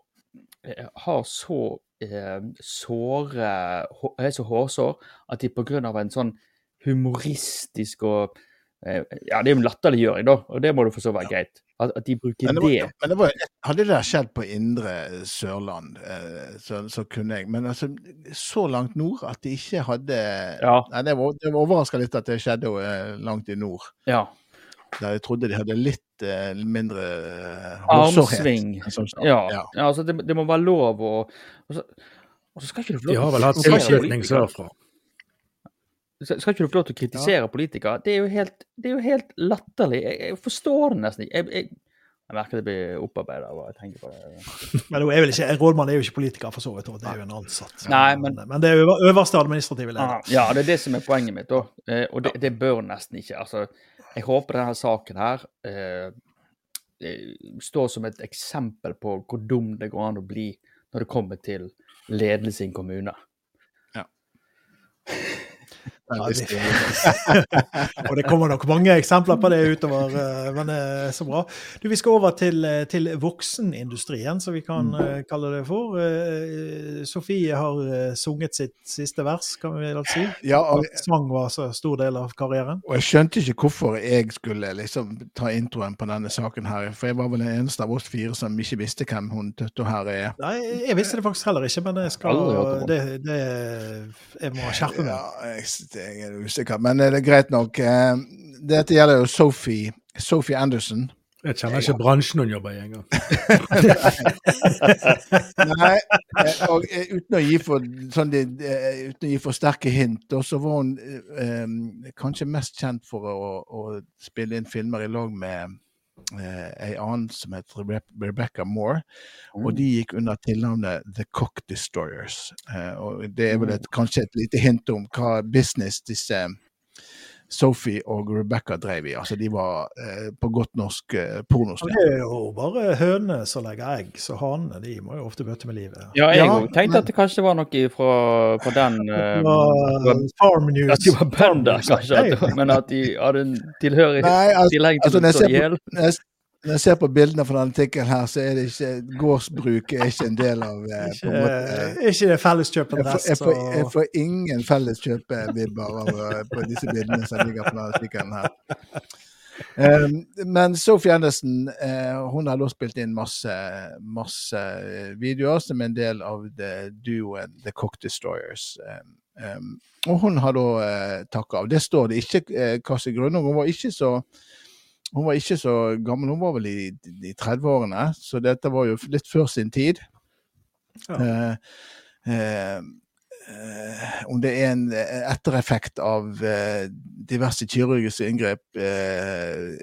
eh, har så eh, såre er så hårsår at de pga. en sånn humoristisk og eh, Ja, det er jo en latterliggjøring, da, og det må du for så være greit. At, at de bruker Men det det. men det var, hadde det skjedd på indre Sørland, eh, så, så kunne jeg. Men altså, så langt nord at de ikke hadde Ja. Nei, Det var, det var overraska litt at det skjedde eh, langt i nord. Ja. Der jeg trodde de hadde litt eh, mindre eh. Armsving. Sånn. Ja. Ja. ja altså, det, det må være lov å og så, og så skal ikke du få De lov har til å vel hatt kritisere sørfra. Skal ikke du få lov til å kritisere politikere? Det er helt, det er jo helt latterlig. Jeg, jeg forstår det nesten ikke. Jeg, jeg, jeg merker det blir opparbeida av å tenke på det. *laughs* Men er ikke, rådmann er jo ikke politiker, for så vidt. og Det er jo en ansatt. Nei, men- men det er jo øverste administrative leder. Ja, det er det som er poenget mitt. da. Eh, og det, det bør nesten ikke. Altså, jeg håper denne saken her eh, eh, står som et eksempel på hvor dum det går an å bli når det kommer til ledelse i en kommune. Ja, *laughs* *laughs* Og det kommer nok mange eksempler på det utover, eh, men det er så bra. Du, Vi skal over til, eh, til voksenindustrien, som vi kan eh, kalle det for. Eh, Sofie har eh, sunget sitt siste vers, kan vi vel si. Ja, og, sang var så stor del av karrieren. og jeg skjønte ikke hvorfor jeg skulle liksom ta introen på denne saken her. For jeg var vel den eneste av oss fire som ikke visste hvem hun Tøtto her er. Nei, jeg visste det faktisk heller ikke, men jeg, skal, det, det, jeg må skjerpe meg. Ja, jeg, jeg er usikker, men det er greit nok. Eh, Dette gjelder jo Sophie, Sophie Anderson. Jeg kjenner ikke bransjen hun jobber i engang. *laughs* Nei, eh, og eh, uten å gi for, sånn, eh, uten å gi for sterke hint, og så var hun eh, kanskje mest kjent for å, å spille inn filmer i lag med eh, ei annen som heter Rebecca Moore. Og de gikk under tilnavnet The Cock Destroyers. Eh, og det er vel et, kanskje et lite hint om hva business disse Sophie og Rebecca drev i. Altså de var eh, på godt norsk eh, Og. Det er jo bare hønene som legger egg, så hanene de må jo ofte bøte med livet. Ja, jeg Ja, tenkte men- at det kanskje var noe fra, fra den eh, Det var Farm News. At de var bønder, kanskje, at, men at de hadde en tilhørighet altså, altså, til når jeg i hjel. på, når jeg, når jeg ser på bildene fra denne artikkelen her, så er det ikke gårdsbruk er ikke en del av eh, på måte, Ikke, ikke det felleskjøpet jeg, får, jeg, jeg får ingen felleskjøpevibber eh, på disse bildene som ligger på denne artikkelen her. Um, men Sophie Anderson eh, hun har da spilt inn masse, masse eh, videoer som en del av the duoen The Cock Destroyers. Um, um, og hun har da uh, takka av. Det står det ikke uh, hva som er grunnen. Hun var ikke så hun var ikke så gammel, hun var vel i, i 30-årene, så dette var jo litt før sin tid. Ja. Eh, eh, om det er en eh, ettereffekt av eh, diverse kirurgiske inngrep, eh,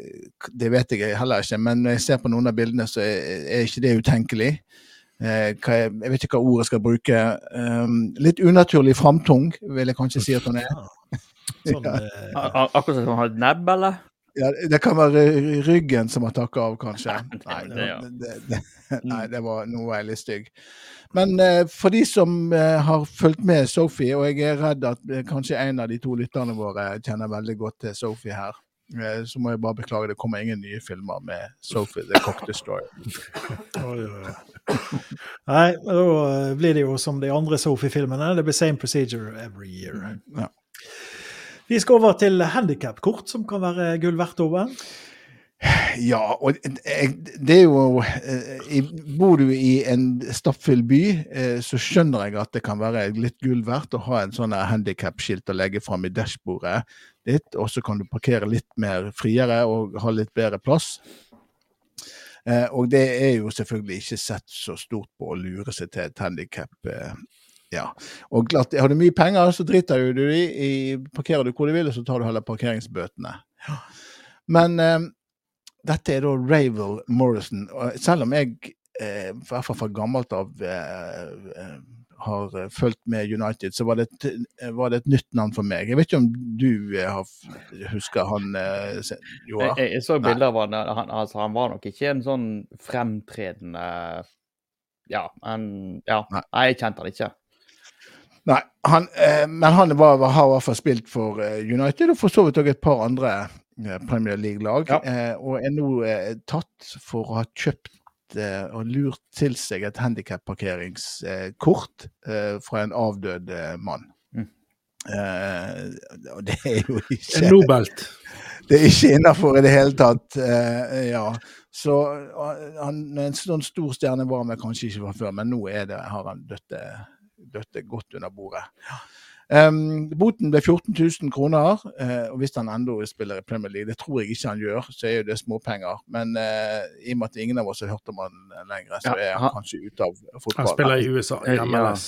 det vet jeg heller ikke. Men når jeg ser på noen av bildene, så er, er ikke det utenkelig. Eh, hva jeg, jeg vet ikke hva ordet jeg skal bruke. Um, litt unaturlig framtung, vil jeg kanskje si at hun er. Sånn, *laughs* Ja. Akkurat som han har et nebb, eller? Ja, det kan være ryggen som har takka av, kanskje. Nei, det, ja. det, det, nei, det var, noe veldig stygg. Men eh, for de som eh, har fulgt med Sophie, og jeg er redd at eh, kanskje en av de to lytterne våre kjenner veldig godt til Sophie her, eh, så må jeg bare beklage, det kommer ingen nye filmer med Sophie the Cock Destroyer. *laughs* Nei, da eh, blir det jo som de andre Sophie-filmene. Det blir same procedure every year. Ja. Vi skal over til handikapkort, som kan være gull verdt over. Ja, og det er jo eh, Bor du i en stappfull by, eh, så skjønner jeg at det kan være litt gull verdt å ha en sånn handikapskilt å legge fram i dashbordet ditt, og så kan du parkere litt mer friere og ha litt bedre plass. Eh, og det er jo selvfølgelig ikke sett så stort på å lure seg til et handikap. Ja. Og glatt, har du mye penger, så driter du i, i Parkerer du hvor du vil, og så tar du heller parkeringsbøtene. Men eh, dette er da Ravel Morrison. Og selv om jeg, eh, i hvert fall fra gammelt av, eh, eh, har eh, fulgt med United, så var det, et, eh, var det et nytt navn for meg. Jeg vet ikke om du har, husker han, Joar? jeg, jeg så bilder av han, han, altså, han var nok ikke en sånn fremtredende Ja, en, ja. Nei, jeg kjente han ikke. Nei, han, eh, men han var, har i hvert fall spilt for eh, United, og for så vidt òg et par andre eh, Premier League-lag. Ja. Eh, og er nå eh, tatt for å ha kjøpt eh, og lurt til seg et handikapparkeringskort eh, fra en avdød mann. Mm. Det er jo ikke En Nobelt. det er ikke innafor i det hele tatt. ja. Så han, en sånn stor stjerne var han kanskje ikke fra før, men nå det, har han dødd det godt under bordet. Um, boten ble 14 000 kroner, uh, og hvis han ennå spiller i Premier League, det tror jeg ikke han gjør, så er jo det småpenger. Men uh, i og med at ingen av oss har hørt om han lenger, så Ja, er han han- kanskje ute av fotball. Han spiller i USA, i Eh, Ja, MLS.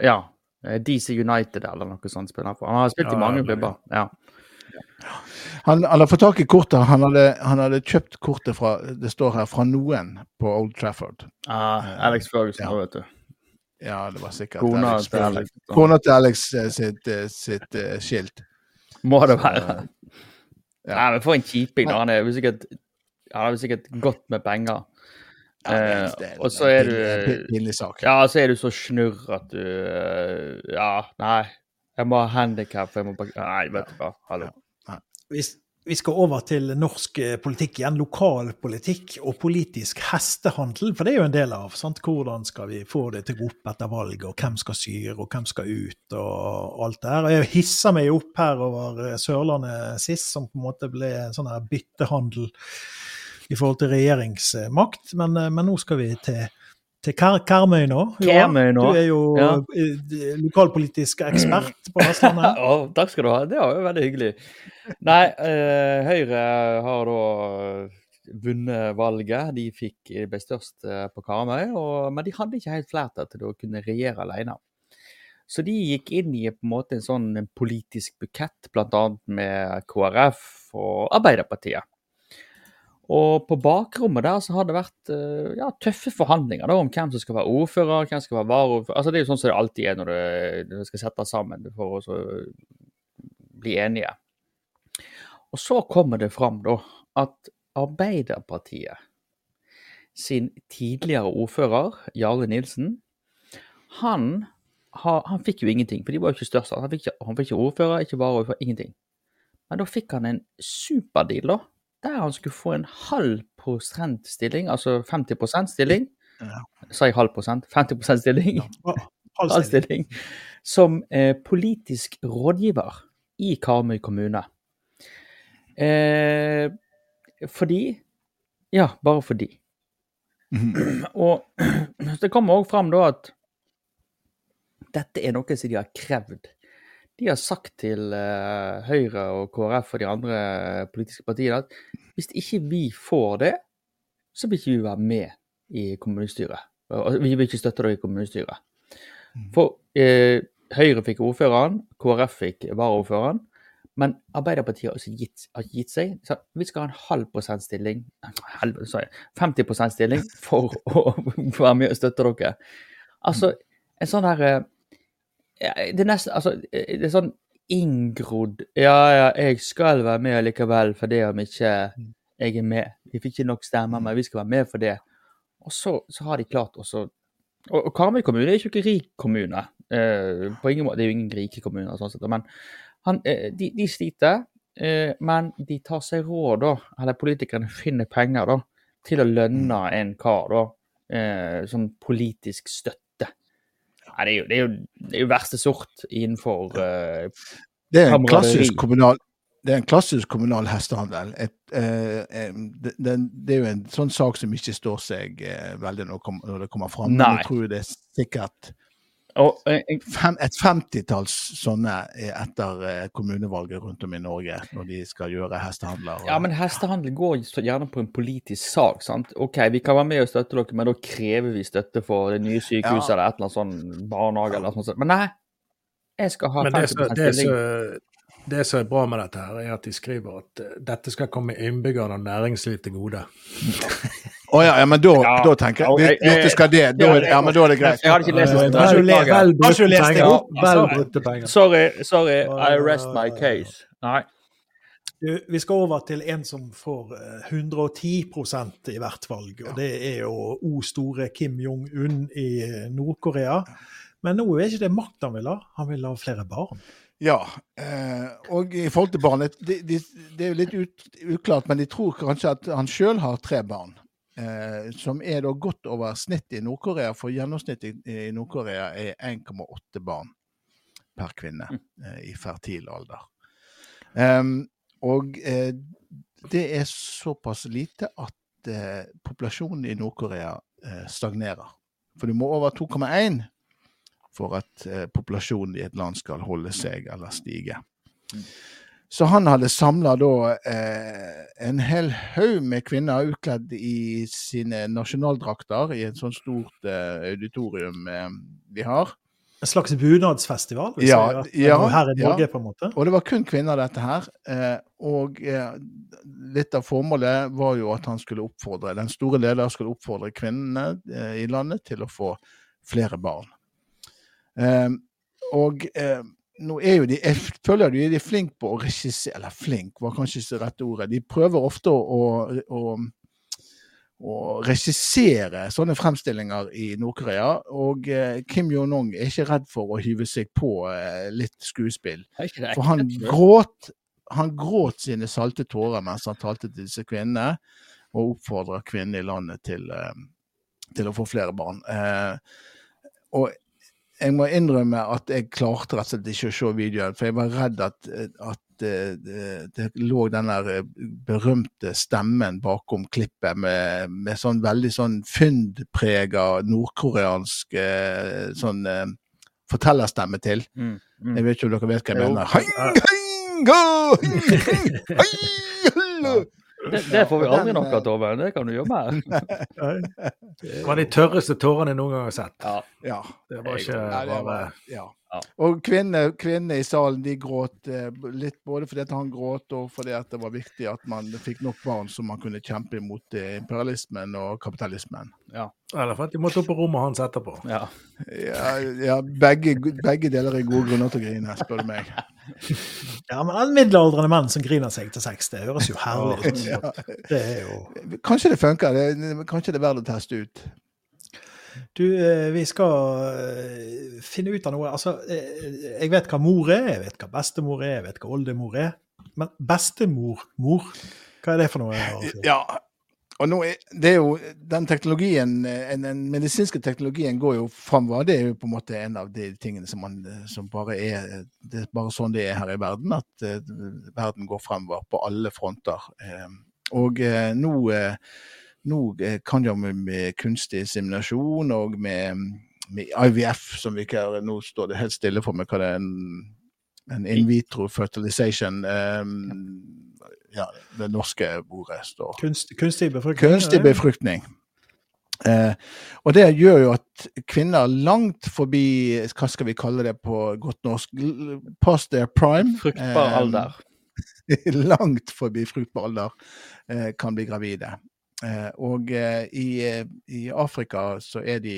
ja. Eh, DC United eller noe sånt spiller han på. Han har spilt Ja, i mange ja, klubber. Ja. Han, han har fått tak i kortet. Han hadde, han hadde kjøpt kortet fra det står her, fra noen på Old Trafford. Ah, Alex Ferguson, Ja. vet du. Ja, det var sikkert Kona Alex til Alex. Kona til Alex eh, sitt, eh, sitt uh, skilt. Må det Så, være. ja. Nei, men for en kjiping. da. Han er jo sikkert, han sikkert godt med penger. Ja, og så er du- Pinlig sak. Ja, så er du så snurr at du Ja, nei. Jeg må ha handikap. Jeg må Nei, vet du hva. Hallo. Vi, vi skal over til norsk eh, politikk igjen. Lokalpolitikk og politisk hestehandel. For det er jo en del av. sant? Hvordan skal vi få det til å gå opp etter valget, og hvem skal styre, og hvem skal ut, og alt det her. Jeg hisser meg opp her over eh, Sørlandet sist, som på en måte ble sånn her byttehandel i forhold til regjeringsmakt. Men, eh, men nå skal vi til, til Kar Karmøy nå. Karmøy nå, Du er jo ja. eh, lokalpolitisk ekspert på Vestlandet. *laughs* Å, takk skal du ha. Det var jo veldig hyggelig. Nei, eh, Høyre har da vunnet valget. De fikk ble størst eh, på Karmøy, og, men de hadde ikke helt flertall til å kunne regjere alene. Så de gikk inn i på en måte en sånn politisk bukett, bl.a. med KrF og Arbeiderpartiet. Og på bakrommet der så har det vært eh, ja, tøffe forhandlinger da, om hvem som skal være ordfører, hvem som skal være varaordfører. Altså, det er jo sånn som det alltid er når du, du skal sette sammen for å bli enige. Og så kommer det fram da at Arbeiderpartiet sin tidligere ordfører, Jarle Nilsen, han, har, han fikk jo ingenting, for de var jo ikke størst. Han fikk ikke, han fikk ikke ordfører, ikke varaordfører, ingenting. Men da fikk han en superdeal, da, der han skulle få en halv stilling, altså 50 stilling. Ja. Sa jeg halv prosent? 50 stilling? Ja. Halv *laughs* stilling. Som eh, politisk rådgiver i Karmøy kommune. Eh, fordi Ja, bare fordi. Mhm. *clears throat* Og *clears throat* det kommer òg fram da at dette er noe som de har krevd. De har sagt til eh, Høyre og KrF og de andre politiske partiene at hvis ikke vi får det, så vil ikke vi være med i kommunestyret. Vi vil ikke støtte dere i kommunestyret. For eh, Høyre fikk ordføreren, KrF fikk varaordføreren. Men Arbeiderpartiet har også gitt, har gitt seg. Så vi skal ha en halv prosent stilling, halv, sorry, 50% stilling for å *laughs* være med og støtte dere. Altså, en sånn her eh, Det er nesten Altså, eh, det er sånn inngrodd Ja, ja, jeg skal være med likevel for det om ikke jeg er med. Vi fikk ikke nok stemmer, men vi skal være med for det. Og så, så har de klart også Og, og Karmøy kommune er ikke en rik kommune. Eh, på ingen måte, Det er jo ingen rike kommuner, sånn sett, men han, eh, de, de sliter. Eh, men de tar seg råd, da, eller politikerne finner penger da, til å lønne en kar da, eh, som politisk støtte. Nei, det, er jo, det, er jo, det er jo verste sort innenfor uh, Det er kommunal det er en klassisk kommunal hestehandel. Et, eh, det, det, er jo en sånn sak som ikke står seg uh, veldig når, det når det kommer fram. Men Nei. jeg tror det er sikkert og, jeg, en- fem, et femtitalls sånne eh, etter eh, kommunevalget rundt om i Norge, når de skal gjøre hestehandler. og- Ja, men hestehandel går gjerne på en politisk sak. sant? OK, vi kan være med og støtte dere, men da krever vi støtte for det nye sykehuset Ja. eller et eller annet sånn barnehage eller noe sånt. Men nei, jeg skal ha 50 som det stilling. Det som er bra med dette, her, er at de skriver at eh, dette skal komme innbyggerne og næringsliv til gode. Å ja, ja, men da, Ja. da tenker jeg hvis- jeg- det skal det, da, ja, men da er det greit. Jeg hadde ikke lest Eh, det. Vel, Beklager. Har ikke brukte lest det penger. Vel brukte penger. Sorry, sorry, I rest my case. Nei. Du, Vi skal over til en som får eh, 110% i hvert valg. og Det er jo o store Kim Jong-un i eh, Nord-Korea. Men nå er ikke det makt han vil ha, han vil ha flere barn. Ja, eh, og i forhold til barn, det, de, det er jo litt ut, uklart, men de tror kanskje at han sjøl har tre barn. Eh, som er da godt over snittet i Nord-Korea, for gjennomsnittet i, Nord-Korea er 1,8 barn per kvinne eh, i fertil alder. Eh, og det er såpass lite at eh, populasjonen i Nord-Korea eh, stagnerer. For du må over 2,1 for at eh, populasjonen i et land skal holde seg eller stige. Så han hadde samla da eh, en hel haug med kvinner utkledd i sine nasjonaldrakter i et sånt stort eh, auditorium eh, de har. En slags bunadsfestival? vil Ja, si, ja, her i ja. På en måte. Og det var kun kvinner, dette her. Eh, og eh, litt av formålet var jo at han skulle oppfordre, den store leder skulle oppfordre kvinnene eh, i landet til å få flere barn. Eh, og eh, nå er jo de, jeg føler de er flinke på å regissere, eller flink var kanskje ikke det rette ordet. De prøver ofte å, å, å regissere sånne fremstillinger i Nord-Korea. Og eh, Kim Jong-un er ikke redd for å hyve seg på eh, litt skuespill. For han gråt, han gråt sine salte tårer mens han talte til disse kvinnene, og oppfordra kvinnene i landet til, eh, til å få flere barn. Eh, og jeg må innrømme at jeg klarte rett og slett ikke å se videoen, for jeg var redd at, at eh, det, det lå den der eh, berømte stemmen bakom klippet med, med sånn veldig sånn fyndprega nordkoreansk eh, sånn eh, fortellerstemme til. Mm, mm. Jeg vet ikke om dere vet hva jeg Jo. mener. Hei, hei, hei! hei, hei, hei, hei. Det, det får vi aldri nok av, Tove. Det kan du gjøre med. Det var de tørreste tårene jeg noen gang har sett. Ja. Ja. Det var ikke bare var, ja. Ja. Og kvinnene, kvinne i salen de gråt eh, litt både fordi at han gråt og fordi at det var viktig at man fikk nok barn så man kunne kjempe imot eh, imperialismen og kapitalismen. Eller for at de måtte opp på rommet hans etterpå. ja. Ja, ja begge, begge deler er gode grunner til å grine, spør du meg. Ja, men en middelaldrende mann som griner seg til sex, det høres jo herlig ut. Ja. Det er jo Kanskje det funker. Det, kanskje det er verdt å teste ut. Du, eh, vi skal eh, finne ut av noe. Altså, eh, jeg vet hva mor er, jeg vet hva bestemor er, jeg vet hva oldemor er. Men bestemor-mor, hva er det for noe? Ja, Og nå er, det er jo, den teknologien, den medisinske teknologien går jo framover. Det er jo på en måte en av de tingene som, man, som bare er Det er bare sånn det er her i verden, at uh, verden går fremover på alle fronter. Uh, og uh, nå, nå kan de med, kunstig inseminasjon og med, med, IVF, som vi ikke Nå står det helt stille for meg hva det er. en en in vitro fertilization. Um, ja, det norske ordet står Kunst, Kunstig befruktning? Kunstig befruktning. Eh, og det gjør jo at kvinner langt forbi, hva skal vi kalle det på godt norsk, past their prime Fruktbar alder. Eh, *laughs* langt forbi fruktbar alder eh, kan bli gravide. Eh, og eh, i, i, Afrika så er de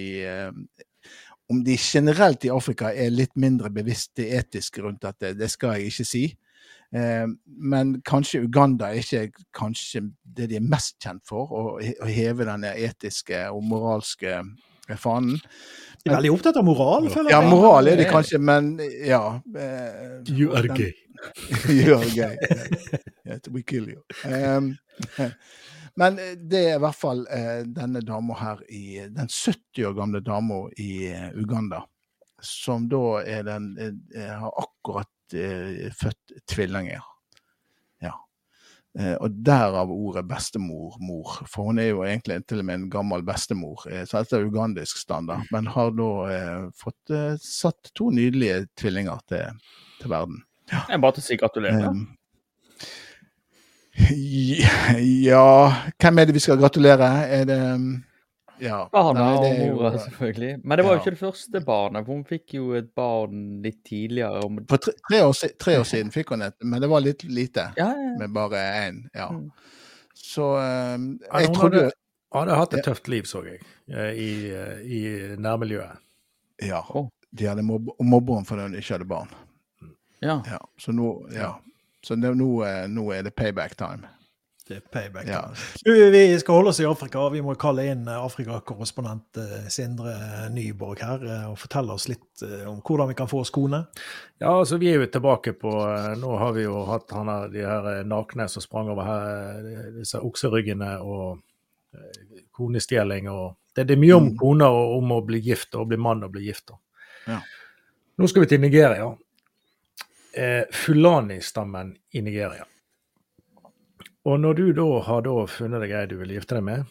om de generelt i Afrika er litt mindre bevisst det etiske rundt dette, det skal jeg ikke si. Eh, men kanskje Uganda er ikke kanskje det de er mest kjent for, å, heve denne etiske og moralske fanen. De er veldig opptatt av moral, føler jeg. Ja, moral er de kanskje, men ja. Eh, you are gay. *laughs* you are gay. We kill you. Um, *laughs* men det er i hvert fall uh, denne dama her i Den 70 år gamle dama i uh, Uganda, som da er den har akkurat eh, født tvillinger. Ja. Eh, og derav ordet bestemor, mor. For hun er jo egentlig til og med en gammel bestemor, eh, så dette er ugandisk standard. Men har da eh, fått eh, satt to nydelige tvillinger til, til verden. Ja. Jeg bare til å si gratulerer. Um, ja Hvem er det vi skal gratulere? Er det ja. Barna og mora, selvfølgelig. Men det var jo ikke det første barnet, hun fikk jo et barn litt tidligere. For tre, tre, år, tre, år, siden fikk hun et, men det var litt lite. Ja, ja. Med bare én. Ja. Mm. Så um, jeg ja, trodde hadde, hadde hatt et tøft liv, så jeg, eh, i, eh, i nærmiljøet. Ja. De hadde mobba henne fordi hun ikke hadde barn. Ja. Så nå, ja. Så det, nå, eh, nå er det payback time. Det er payback. Ja. Vi skal holde oss i Afrika. Vi må kalle inn Afrikakorrespondent eh, Sindre Nyborg her eh, og fortelle oss litt eh, om hvordan vi kan få skoene. Ja, altså Vi er jo tilbake på Nå har vi jo hatt han her, de her nakne som sprang over her, disse okseryggene og konestjeling og det, det, er mye om mm. koner og om å bli gift og bli mann og bli gift. Ja. Nå skal vi til Nigeria. Eh, Fulani-stammen i Nigeria. Og når du da har da funnet deg ei du vil gifte deg med,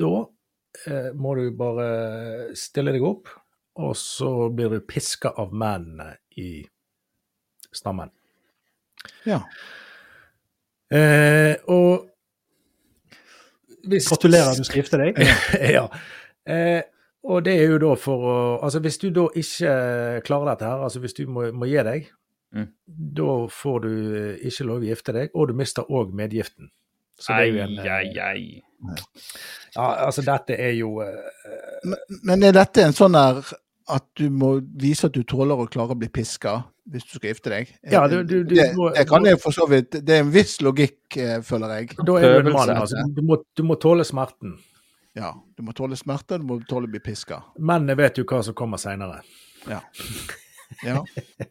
da eh, må du bare stille deg opp, og så blir du piska av mennene i stammen. Ja. Eh, og hvis Gratulerer, du skal gifte deg. *laughs* ja. Eh, og det er jo da for å Altså hvis du da ikke klarer dette her, altså hvis du må, må gi deg, Mm. Da får du eh, ikke lov å gifte deg, og du mister òg medgiften. Så det er jo en ei, eh, ei. Ja, altså dette er jo uh, men, men, er dette en sånn der at du må vise at du tåler å klare å bli piska hvis du skal gifte deg? Ja, du, du, du, det, det, kan jeg for så vidt. Det er en viss logikk, føler jeg. Da er du en mann. Altså, du, må, du må tåle smerten. Ja, du må tåle smerte, du må tåle å bli piska. Mennene vet jo hva som kommer seinere. Ja. ja. *laughs*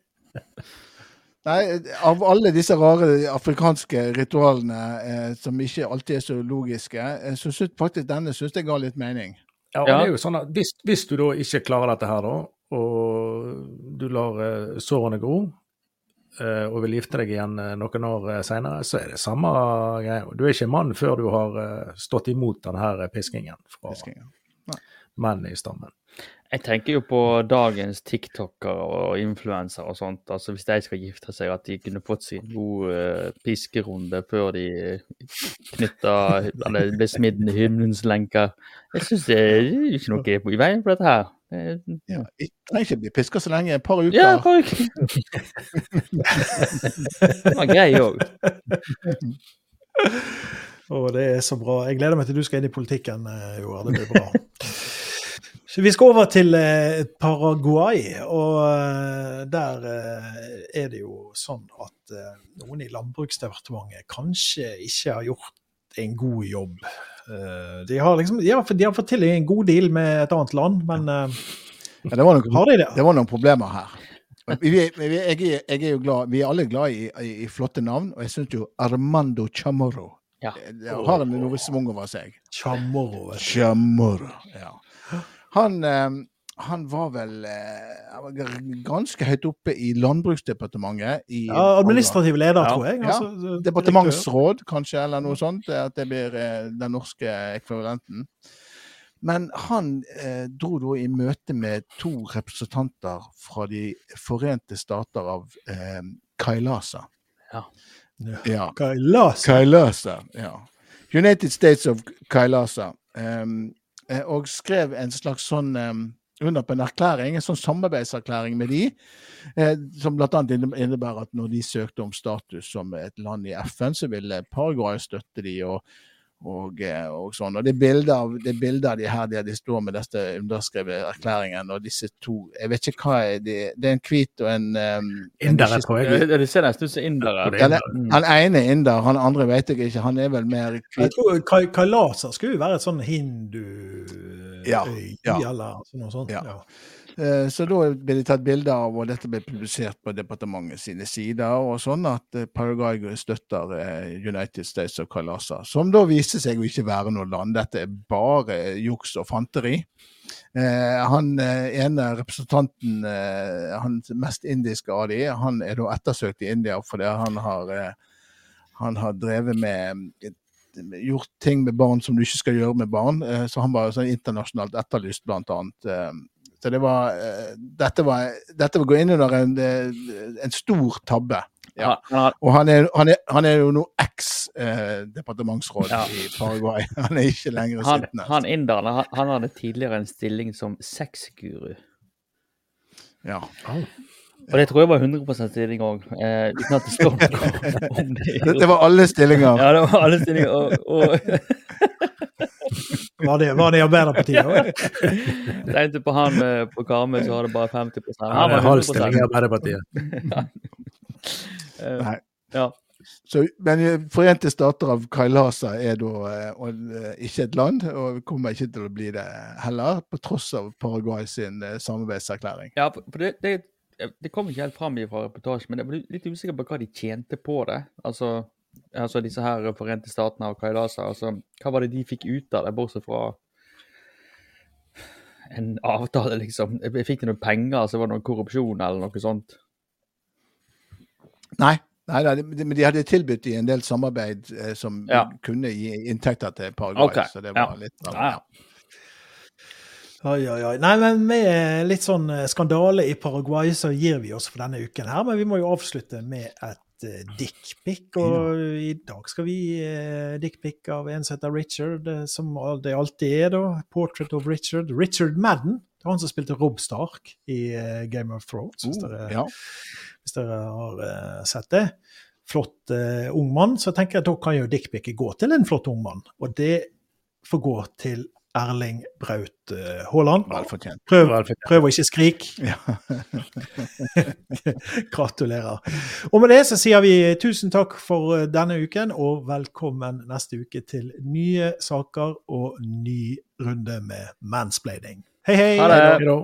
Nei, av alle disse rare afrikanske ritualene eh, som ikke alltid er så logiske, eh, så syns faktisk denne synes jeg ga litt mening. Ja, og ja. det er jo sånn at hvis, hvis, du da ikke klarer dette her, da, og du lar eh, sårene gro, eh, og vil gifte deg igjen eh, noen år eh, seinere, så er det samme greia. Du er ikke mann før du har stått imot denne piskingen fra piskingen. menn i stammen. Jeg tenker jo på dagens tiktokere og influensere og sånt. altså Hvis de skal gifte seg, at de kunne fått sin god uh, piskerunde før de knytta eller ble smidd i himmelens lenker. Jeg syns det er ikke noe i veien for dette her. Ja, jeg trenger ikke bli piska så lenge. Et par uker. Ja, et par uker. det var grei òg. Å, det er så bra. Jeg gleder meg til du skal inn i politikken, eh, Joar. Det blir bra. Så vi skal over til eh, Paraguay, og eh, der eh, er det jo sånn at noen i Landbruksdepartementet kanskje ikke har gjort en god jobb. De har, liksom, de har, de har fått til en god deal med et annet land, men ja, det, var noen, har de det? det var noen problemer her. Vi, vi, jeg, jeg, er jo glad, vi er alle glad i, i, i flotte navn, og jeg syns jo Armando Chamorro Ja. Har en noe svung over seg. Chamorro. Chamorro. Ja. Han, eh, han var vel eh, var ganske høyt oppe i Landbruksdepartementet. I Ja, administrativ leder, Ja. tror jeg. Altså, ja. Departementsråd, kanskje, eller noe sånt. At det blir eh, den norske ekvivalenten. Men han eh, dro da i møte med to representanter fra De forente stater av eh, Kailasa. Ja. Ja. Kailasa. Kailasa, ja. United States of Kailasa. Um, eh, og skrev en slags sånn um, under på en erklæring, en sånn samarbeidserklæring med de, eh, som bl.a. innebærer at når de søkte om status som et land i FN, så ville Paraguay støtte de og, og, eh, og sånn. Og det er bilder av, det bilder av de her der de står med dette underskrevet erklæringen, og disse to Jeg vet ikke hva er det Det er en hvit og en um, Indere, tror jeg. Det, ser nesten ut som indere. Ja, han ene er inder, han andre vet jeg ikke. Han er vel mer Jeg hvit. tror Kai- Kailasa skulle jo være et sånn hindu-øy, Ja, ja. eller noe sånt. Ja. Ja. Eh, Så da ble det tatt bilder av, og dette ble publisert på departementet sine sider, og sånn at eh, Paraguay støtter eh, United States of Kalasa. Som da viste seg å ikke være noe land. Dette er bare juks og fanteri. Han eh, ene representanten, eh, han mest indiske av de, han er da ettersøkt i India fordi han har, han har drevet med gjort ting med barn som du ikke skal gjøre med barn. Så han var sånn internasjonalt etterlyst, blant annet. Eh, Så det var eh, Dette var Dette går inn under en, eh, en stor tabbe. Ja. Og han er, han er, han er jo nå eks-departementsråd Ja. i Paraguay. *laughs* Han er ikke lenger sittende. han inderen han, han hadde tidligere en stilling som sexguru. Ja. Og det tror jeg var 100 stilling òg, eh. Det, *laughs* det var alle stillinger. Ja, det var alle stillinger. Og, og Var, det, var det Arbeiderpartiet òg? *laughs* tenkte på han på Karmøy, så hadde bare 50 Ja, Han det var halv stilling i Arbeiderpartiet. *laughs* Nei. Ja. Så, men eh, Forente stater av Kailasa er da eh, og, eh, ikke et land, og kommer ikke til å bli det heller, på tross av Paraguay sin eh, samarbeidserklæring. Ja, for for det, det, det kom ikke helt fram fra reportasjen, men jeg ble litt usikker på hva de tjente på det. Altså, altså disse her Forente statene og Kailasa. Altså, hva var det de fikk ut av det, bortsett fra en avtale, liksom? Fikk de noen penger, så var det noen korrupsjon eller noe sånt? Nei. Nei, nei, men de hadde tilbudt i en del samarbeid eh, som Ja. kunne gi inntekter til Paraguay. Ok, Så det var ja. litt Ja, ja. Oi, oi, oi. Nei, men med litt sånn eh, skandale i Paraguay, så gir vi oss for denne uken her. Men vi må jo avslutte med et dickpic. Og i dag skal vi gi uh, dickpic av en som heter Richard, eh, som det alltid er, da. Portrait of Richard. Richard Madden. Det var han som spilte Rob Stark i uh, Game of Thrones, hvis, Oh, dere, ja. hvis dere har uh, sett det. Flott uh, ung mann. Så tenker jeg at da kan jo dickpicet gå til en flott ung mann. Og det får gå til Erling Braut eh, Haaland. Prøv, Velfortjent. prøv å ikke skrike. Ja. *laughs* Gratulerer. Og med det så sier vi tusen takk for eh, denne uken, og velkommen neste uke til nye saker og ny runde med mansplaining. Hei, hei! Ha det.